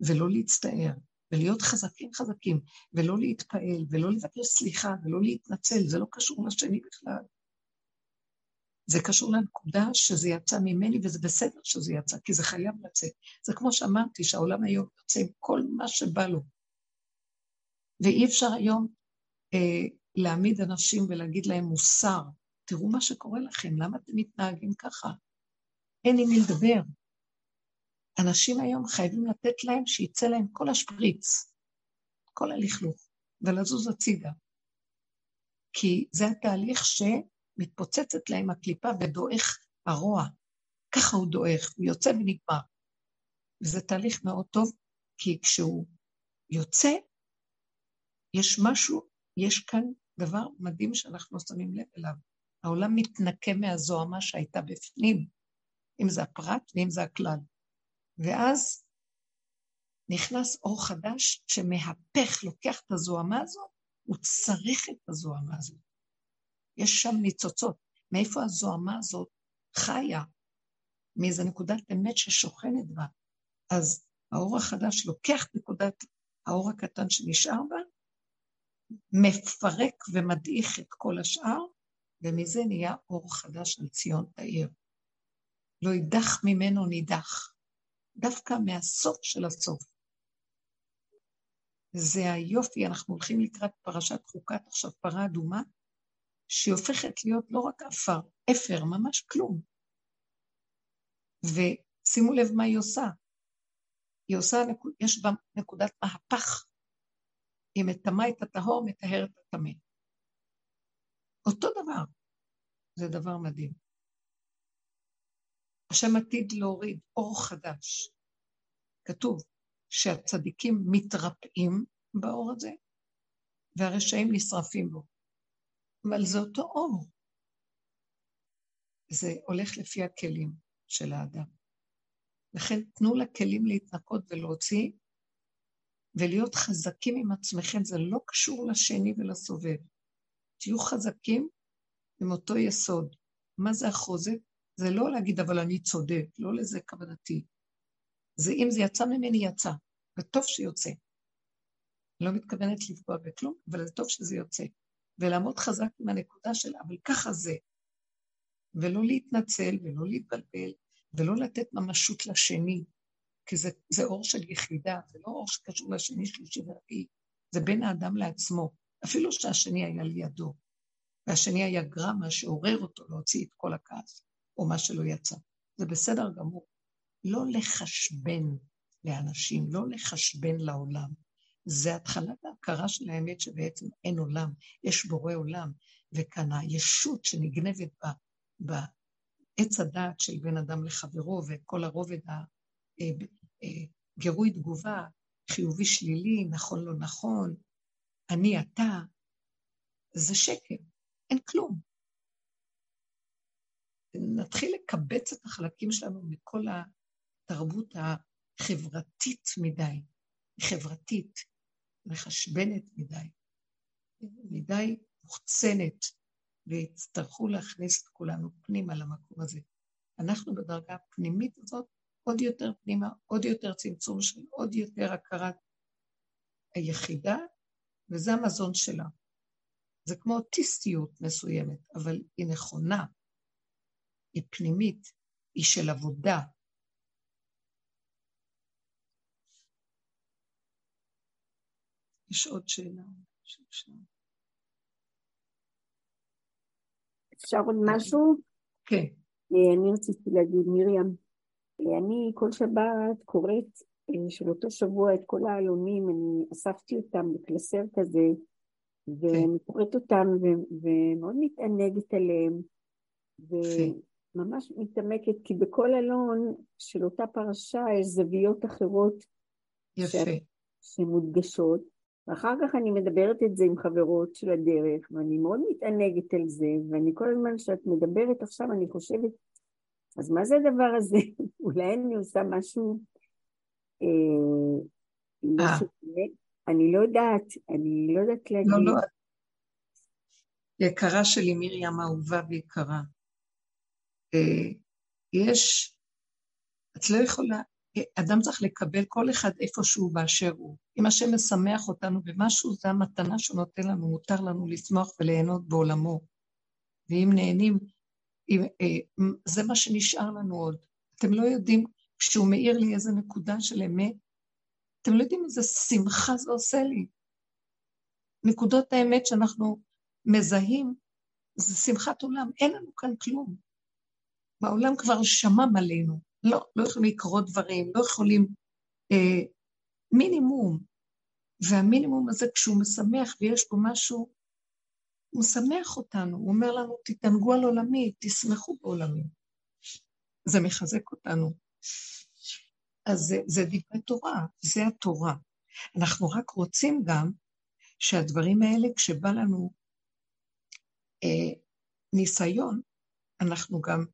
ולא להצטער, ולהיות חזקים חזקים, ולא להתפעל, ולא לבקש סליחה, ולא להתנצל, זה לא קשור לשני בכלל. זה קשור לנקודה שזה יצא ממני, וזה בסדר שזה יצא, כי זה חייב לצאת. זה כמו שאמרתי, שהעולם היום יוצא עם כל מה שבא לו. ואי אפשר היום אה, להעמיד אנשים ולהגיד להם מוסר. תראו מה שקורה לכם, למה אתם מתנהגים ככה? אין עם מי לדבר. אנשים היום חייבים לתת להם שיצא להם כל השפריץ, כל הלכלוך, ולזוז הצידה. כי זה התהליך שמתפוצצת להם הקליפה ודועך הרוע. ככה הוא דועך, הוא יוצא ונגמר. וזה תהליך מאוד טוב, כי כשהוא יוצא, יש משהו, יש כאן דבר מדהים שאנחנו שמים לב אליו. העולם מתנקה מהזוהמה שהייתה בפנים, אם זה הפרט ואם זה הכלל. ואז נכנס אור חדש שמהפך, לוקח את הזוהמה הזאת, הוא צריך את הזוהמה הזאת. יש שם ניצוצות. מאיפה הזוהמה הזאת חיה? מאיזה נקודת אמת ששוכנת בה. אז האור החדש לוקח נקודת האור הקטן שנשאר בה, מפרק ומדעיך את כל השאר, ומזה נהיה אור חדש על ציון תאיר. לא יידח ממנו נידח. דווקא מהסוף של הסוף. זה היופי, אנחנו הולכים לקראת פרשת חוקת עכשיו פרה אדומה, שהיא הופכת להיות לא רק עפר, אפר, ממש כלום. ושימו לב מה היא עושה. היא עושה, יש בה נקודת מהפך. היא מטמאה את הטהור, מטהרת את הטמא. אותו דבר. זה דבר מדהים. השם עתיד להוריד אור חדש. כתוב שהצדיקים מתרפאים באור הזה, והרשעים נשרפים בו. אבל זה אותו אור. זה הולך לפי הכלים של האדם. לכן תנו לכלים להתנקות ולהוציא, ולהיות חזקים עם עצמכם, זה לא קשור לשני ולסובב. תהיו חזקים עם אותו יסוד. מה זה החוזק? זה לא להגיד, אבל אני צודק, לא לזה כוונתי. זה אם זה יצא ממני, יצא, וטוב שיוצא. אני לא מתכוונת לפגוע בכלום, אבל זה טוב שזה יוצא. ולעמוד חזק עם הנקודה של, אבל ככה זה. ולא להתנצל, ולא להתבלבל, ולא לתת ממשות לשני, כי זה, זה אור של יחידה, זה לא אור שקשור לשני, שלישי ורביעי, זה בין האדם לעצמו, אפילו שהשני היה לידו, והשני היה גרמה שעורר אותו להוציא את כל הכעס. או מה שלא יצא. זה בסדר גמור. לא לחשבן לאנשים, לא לחשבן לעולם. זה התחלת ההכרה של האמת שבעצם אין עולם, יש בורא עולם, וכאן הישות שנגנבת בעץ הדעת של בן אדם לחברו, וכל הרובד הגירוי אה, אה, תגובה, חיובי שלילי, נכון לא נכון, אני אתה, זה שקר, אין כלום. נתחיל לקבץ את החלקים שלנו מכל התרבות החברתית מדי, חברתית, מחשבנת מדי, מדי מוחצנת, ויצטרכו להכניס את כולנו פנימה למקום הזה. אנחנו בדרגה הפנימית הזאת, עוד יותר פנימה, עוד יותר צמצום של עוד יותר הכרת היחידה, וזה המזון שלה. זה כמו אוטיסטיות מסוימת, אבל היא נכונה, היא פנימית, היא של עבודה. יש עוד שאלה. אפשר עוד משהו? כן. אה, אני רציתי להגיד, מרים, אה, אני כל שבת קוראת אה, של אותו שבוע את כל העלונים, אני אספתי אותם בקלסר כזה, ואני קוראת אותם ומאוד מתענגת עליהם, וממש מתעמקת, כי בכל אלון של אותה פרשה יש זוויות אחרות יפה. שמודגשות, ואחר כך אני מדברת את זה עם חברות של הדרך, ואני מאוד מתענגת על זה, ואני כל הזמן כשאת מדברת עכשיו, אני חושבת, אז מה זה הדבר הזה? אולי אני עושה משהו... אה, אה. אני לא יודעת, אני לא יודעת להגיד. לא, לא. יקרה שלי, מרים אהובה ויקרה. יש, את לא יכולה, אדם צריך לקבל כל אחד איפה שהוא באשר הוא. אם השם משמח אותנו במשהו, זו המתנה שהוא נותן לנו, מותר לנו לשמוח וליהנות בעולמו. ואם נהנים, אם, אה, זה מה שנשאר לנו עוד. אתם לא יודעים, כשהוא מאיר לי איזה נקודה של אמת, אתם לא יודעים איזה שמחה זה עושה לי. נקודות האמת שאנחנו מזהים, זה שמחת עולם, אין לנו כאן כלום. בעולם כבר שמם עלינו. לא, לא יכולים לקרות דברים, לא יכולים... אה, מינימום. והמינימום הזה, כשהוא משמח ויש בו משהו, הוא משמח אותנו, הוא אומר לנו, תתענגו על עולמי, תשמחו בעולמי. זה מחזק אותנו. אז זה, זה דברי תורה, זה התורה. אנחנו רק רוצים גם שהדברים האלה, כשבא לנו אה, ניסיון, אנחנו גם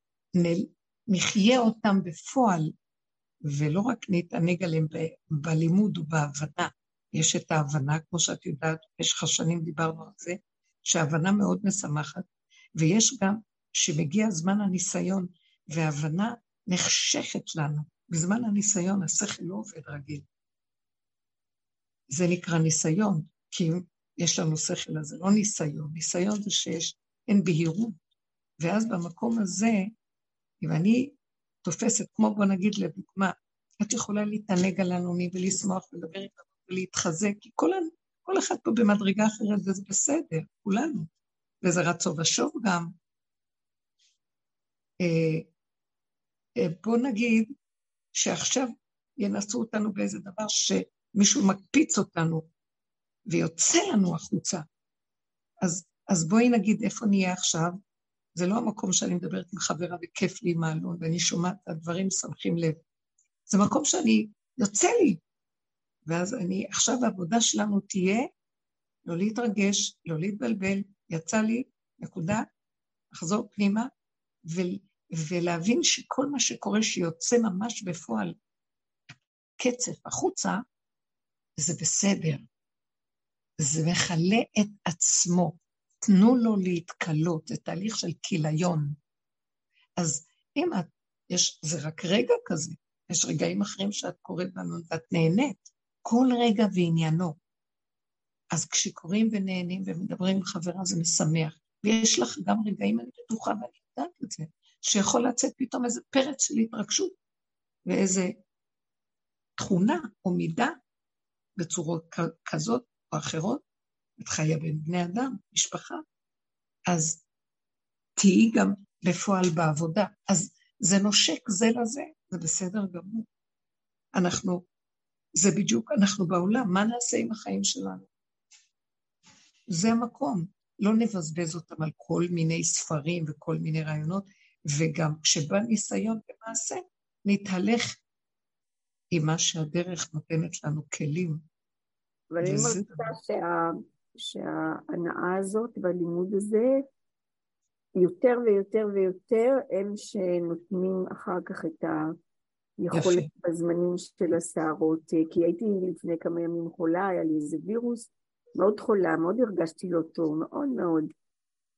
נחיה אותם בפועל, ולא רק נתענג עליהם ב, בלימוד ובהבנה. יש את ההבנה, כמו שאת יודעת, במשך השנים דיברנו על זה, שההבנה מאוד משמחת, ויש גם שמגיע זמן הניסיון, וההבנה נחשכת לנו. בזמן הניסיון השכל לא עובד רגיל. זה נקרא ניסיון, כי אם יש לנו שכל, אז זה לא ניסיון. ניסיון זה שיש, אין בהירות. ואז במקום הזה, אם אני תופסת, כמו בוא נגיד לדוגמה, את יכולה להתענג על הנוני ולשמוח ולדבר איתנו ולהתחזק, כי כל, כל אחד פה במדרגה אחרת וזה בסדר, כולנו. וזה רצו ושוב גם. אה, אה, בוא נגיד שעכשיו ינסו אותנו באיזה דבר שמישהו מקפיץ אותנו ויוצא לנו החוצה. אז, אז בואי נגיד איפה נהיה עכשיו. זה לא המקום שאני מדברת עם חברה וכיף לי עם האלון, ואני שומעת את הדברים, שמחים לב. זה מקום שאני, יוצא לי. ואז אני, עכשיו העבודה שלנו תהיה לא להתרגש, לא להתבלבל, יצא לי, נקודה, לחזור פנימה, ו, ולהבין שכל מה שקורה שיוצא ממש בפועל, קצף החוצה, זה בסדר. זה מכלה את עצמו. תנו לו להתכלות, זה תהליך של כיליון. אז אם את, יש, זה רק רגע כזה, יש רגעים אחרים שאת קוראת בנו ואת נהנית, כל רגע ועניינו. אז כשקוראים ונהנים ומדברים עם חברה זה משמח. ויש לך גם רגעים, אני בטוחה ואני יודעת את זה, שיכול לצאת פתאום איזה פרץ של התרגשות ואיזה תכונה או מידה בצורות כזאת או אחרות, את חיה בין בני אדם, משפחה, אז תהיי גם בפועל בעבודה. אז זה נושק זה לזה, זה בסדר גמור. אנחנו, זה בדיוק, אנחנו בעולם, מה נעשה עם החיים שלנו? זה המקום. לא נבזבז אותם על כל מיני ספרים וכל מיני רעיונות, וגם כשבא ניסיון במעשה, נתהלך עם מה שהדרך נותנת לנו כלים. אבל אני מרגישה שה... שההנאה הזאת והלימוד הזה, יותר ויותר ויותר הם שנותנים אחר כך את יכולת בזמנים של הסערות, כי הייתי לפני כמה ימים חולה, היה לי איזה וירוס, מאוד חולה, מאוד הרגשתי לא טוב, מאוד מאוד.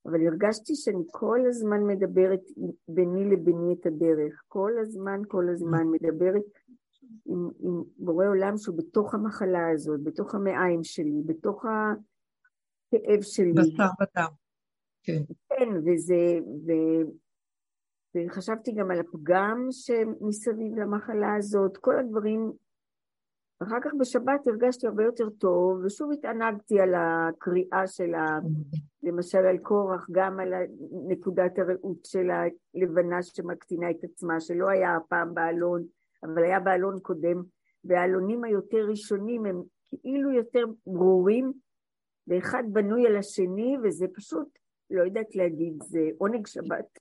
אבל הרגשתי שאני כל הזמן מדברת ביני לביני את הדרך, כל הזמן, כל הזמן מדברת עם, עם בורא עולם שהוא בתוך המחלה הזאת, בתוך המעיים שלי, בתוך הכאב שלי. בשר ודם. כן. כן, וזה, ו, וחשבתי גם על הפגם שמסביב למחלה הזאת, כל הדברים. אחר כך בשבת הרגשתי הרבה יותר טוב, ושוב התענגתי על הקריאה של ה... למשל על קורח, גם על נקודת הראות של הלבנה שמקטינה את עצמה, שלא היה הפעם באלון, אבל היה באלון קודם, והאלונים היותר ראשונים הם כאילו יותר ברורים, ואחד בנוי על השני, וזה פשוט, לא יודעת להגיד, זה עונג שבת.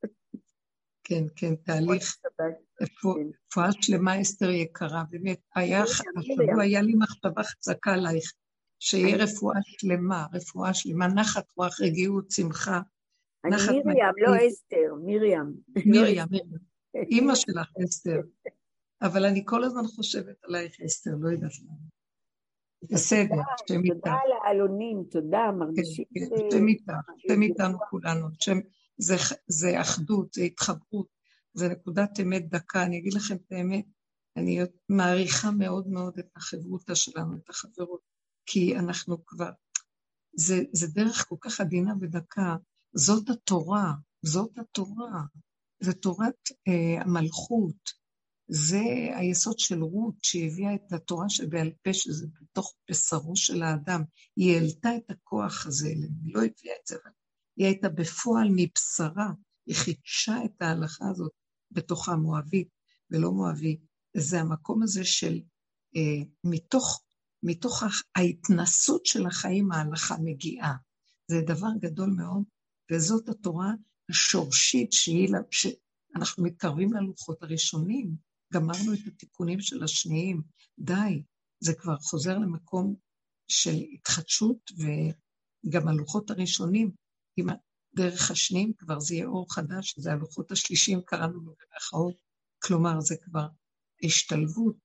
כן, כן, תהליך. כן. רפואה שלמה, אסתר יקרה, באמת, היה, השבוע היה לי מחשבה חזקה עלייך, שיהיה רפואה שלמה, רפואה שלמה, נחת רוח, רגיעות, שמחה. אני מרים, לא אסתר, מרים. מרים, מרים. אימא שלך, אסתר. אבל אני כל הזמן חושבת עלייך, אסתר, לא יודעת למה. בסדר, השם איתה. תודה על העלונים, תודה, מרגישים... כן, כן, השם איתה, השם איתנו כולנו. זה אחדות, זה התחברות, זה נקודת אמת דקה. אני אגיד לכם את האמת, אני מעריכה מאוד מאוד את החברותא שלנו, את החברות, כי אנחנו כבר... זה, זה דרך כל כך עדינה ודקה. זאת התורה, זאת התורה. זה תורת אה, המלכות, זה היסוד של רות, שהביאה את התורה שבעל פה, שזה בתוך בשרו של האדם. היא העלתה את הכוח הזה, היא לא הביאה את זה, אבל היא הייתה בפועל מבשרה, היא חידשה את ההלכה הזאת בתוכה מואבית ולא מואבי. זה המקום הזה של, אה, מתוך, מתוך ההתנסות של החיים ההלכה מגיעה. זה דבר גדול מאוד, וזאת התורה השורשית שהיא, שאנחנו מתקרבים ללוחות הראשונים, גמרנו את התיקונים של השניים, די, זה כבר חוזר למקום של התחדשות, וגם הלוחות הראשונים, עם דרך השניים כבר זה יהיה אור חדש, זה הלוחות השלישים, קראנו לו במירכאות, כלומר זה כבר השתלבות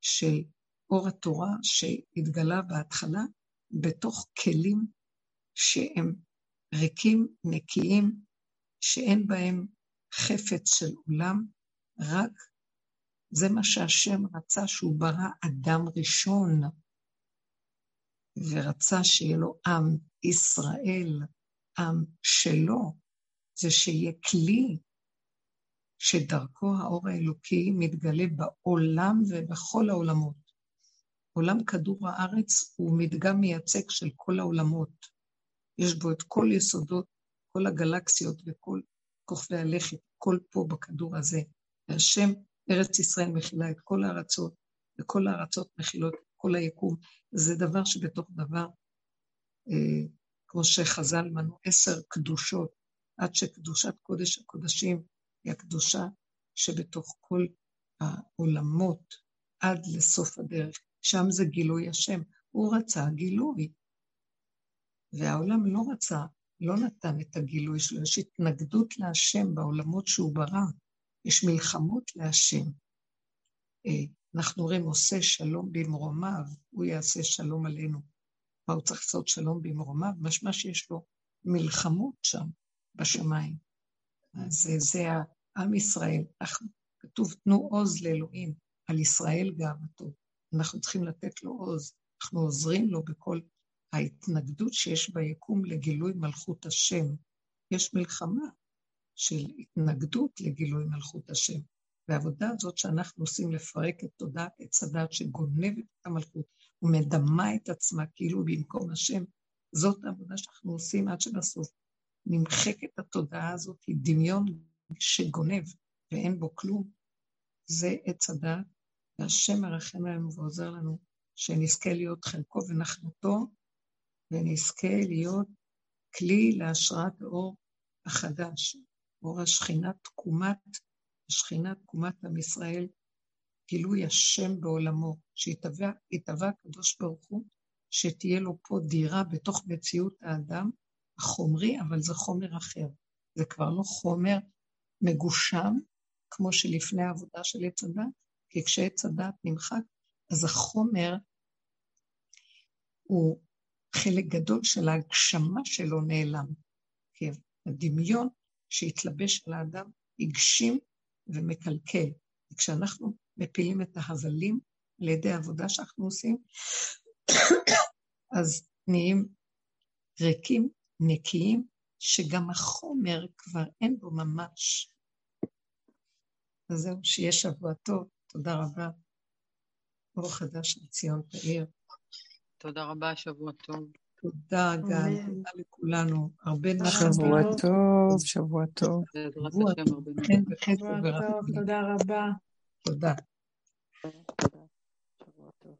של אור התורה שהתגלה בהתחלה בתוך כלים שהם ריקים, נקיים, שאין בהם חפץ של עולם, רק זה מה שהשם רצה שהוא ברא אדם ראשון, ורצה שיהיה לו עם ישראל, עם שלו, זה שיהיה כלי שדרכו האור האלוקי מתגלה בעולם ובכל העולמות. עולם כדור הארץ הוא מדגם מייצג של כל העולמות. יש בו את כל יסודות, כל הגלקסיות וכל כוכבי הלכת, כל פה בכדור הזה. והשם ארץ ישראל מכילה את כל הארצות, וכל הארצות מכילות את כל היקום. זה דבר שבתוך דבר, אה, כמו שחז"ל מנו, עשר קדושות, עד שקדושת קודש הקודשים היא הקדושה שבתוך כל העולמות, עד לסוף הדרך. שם זה גילוי השם. הוא רצה גילוי, והעולם לא רצה, לא נתן את הגילוי שלו. יש התנגדות להשם בעולמות שהוא ברא. יש מלחמות להשם. אה, אנחנו רואים, עושה שלום במרומיו, הוא יעשה שלום עלינו. מה הוא צריך לעשות שלום במרומיו? משמע שיש לו מלחמות שם, בשמיים. זה, זה עם ישראל. כתוב, תנו עוז לאלוהים, על ישראל גאוותו. אנחנו צריכים לתת לו עוז. אנחנו עוזרים לו בכל ההתנגדות שיש ביקום לגילוי מלכות השם. יש מלחמה, של התנגדות לגילוי מלכות השם. והעבודה הזאת שאנחנו עושים לפרק את תודעת עץ הדת שגונבת את המלכות ומדמה את עצמה כאילו במקום השם, זאת העבודה שאנחנו עושים עד שבסוף נמחקת התודעה הזאת, היא דמיון שגונב ואין בו כלום. זה עץ הדת, והשם מרחם עלינו ועוזר לנו שנזכה להיות חלקו ונחלתו, ונזכה להיות כלי להשראת האור החדש, אור השכינה תקומת, השכינה תקומת עם ישראל, גילוי השם בעולמו, שיתבע הקדוש ברוך הוא, שתהיה לו פה דירה בתוך מציאות האדם החומרי, אבל זה חומר אחר. זה כבר לא חומר מגושם, כמו שלפני העבודה של עץ הדת, כי כשעץ הדעת נמחק, אז החומר הוא חלק גדול של ההגשמה שלו נעלם. כי הדמיון שהתלבש על האדם הגשים ומקלקל. וכשאנחנו מפילים את ההבלים על ידי העבודה שאנחנו עושים, אז נהיים ריקים, נקיים, שגם החומר כבר אין בו ממש. אז זהו, שיהיה שבוע טוב, תודה רבה. אור חדש לציון תאיר. תודה רבה, שבוע טוב. תודה, גל, תודה לכולנו. הרבה נחת. שבוע טוב, שבוע טוב. שבוע טוב. תודה רבה. תודה. שבוע טוב.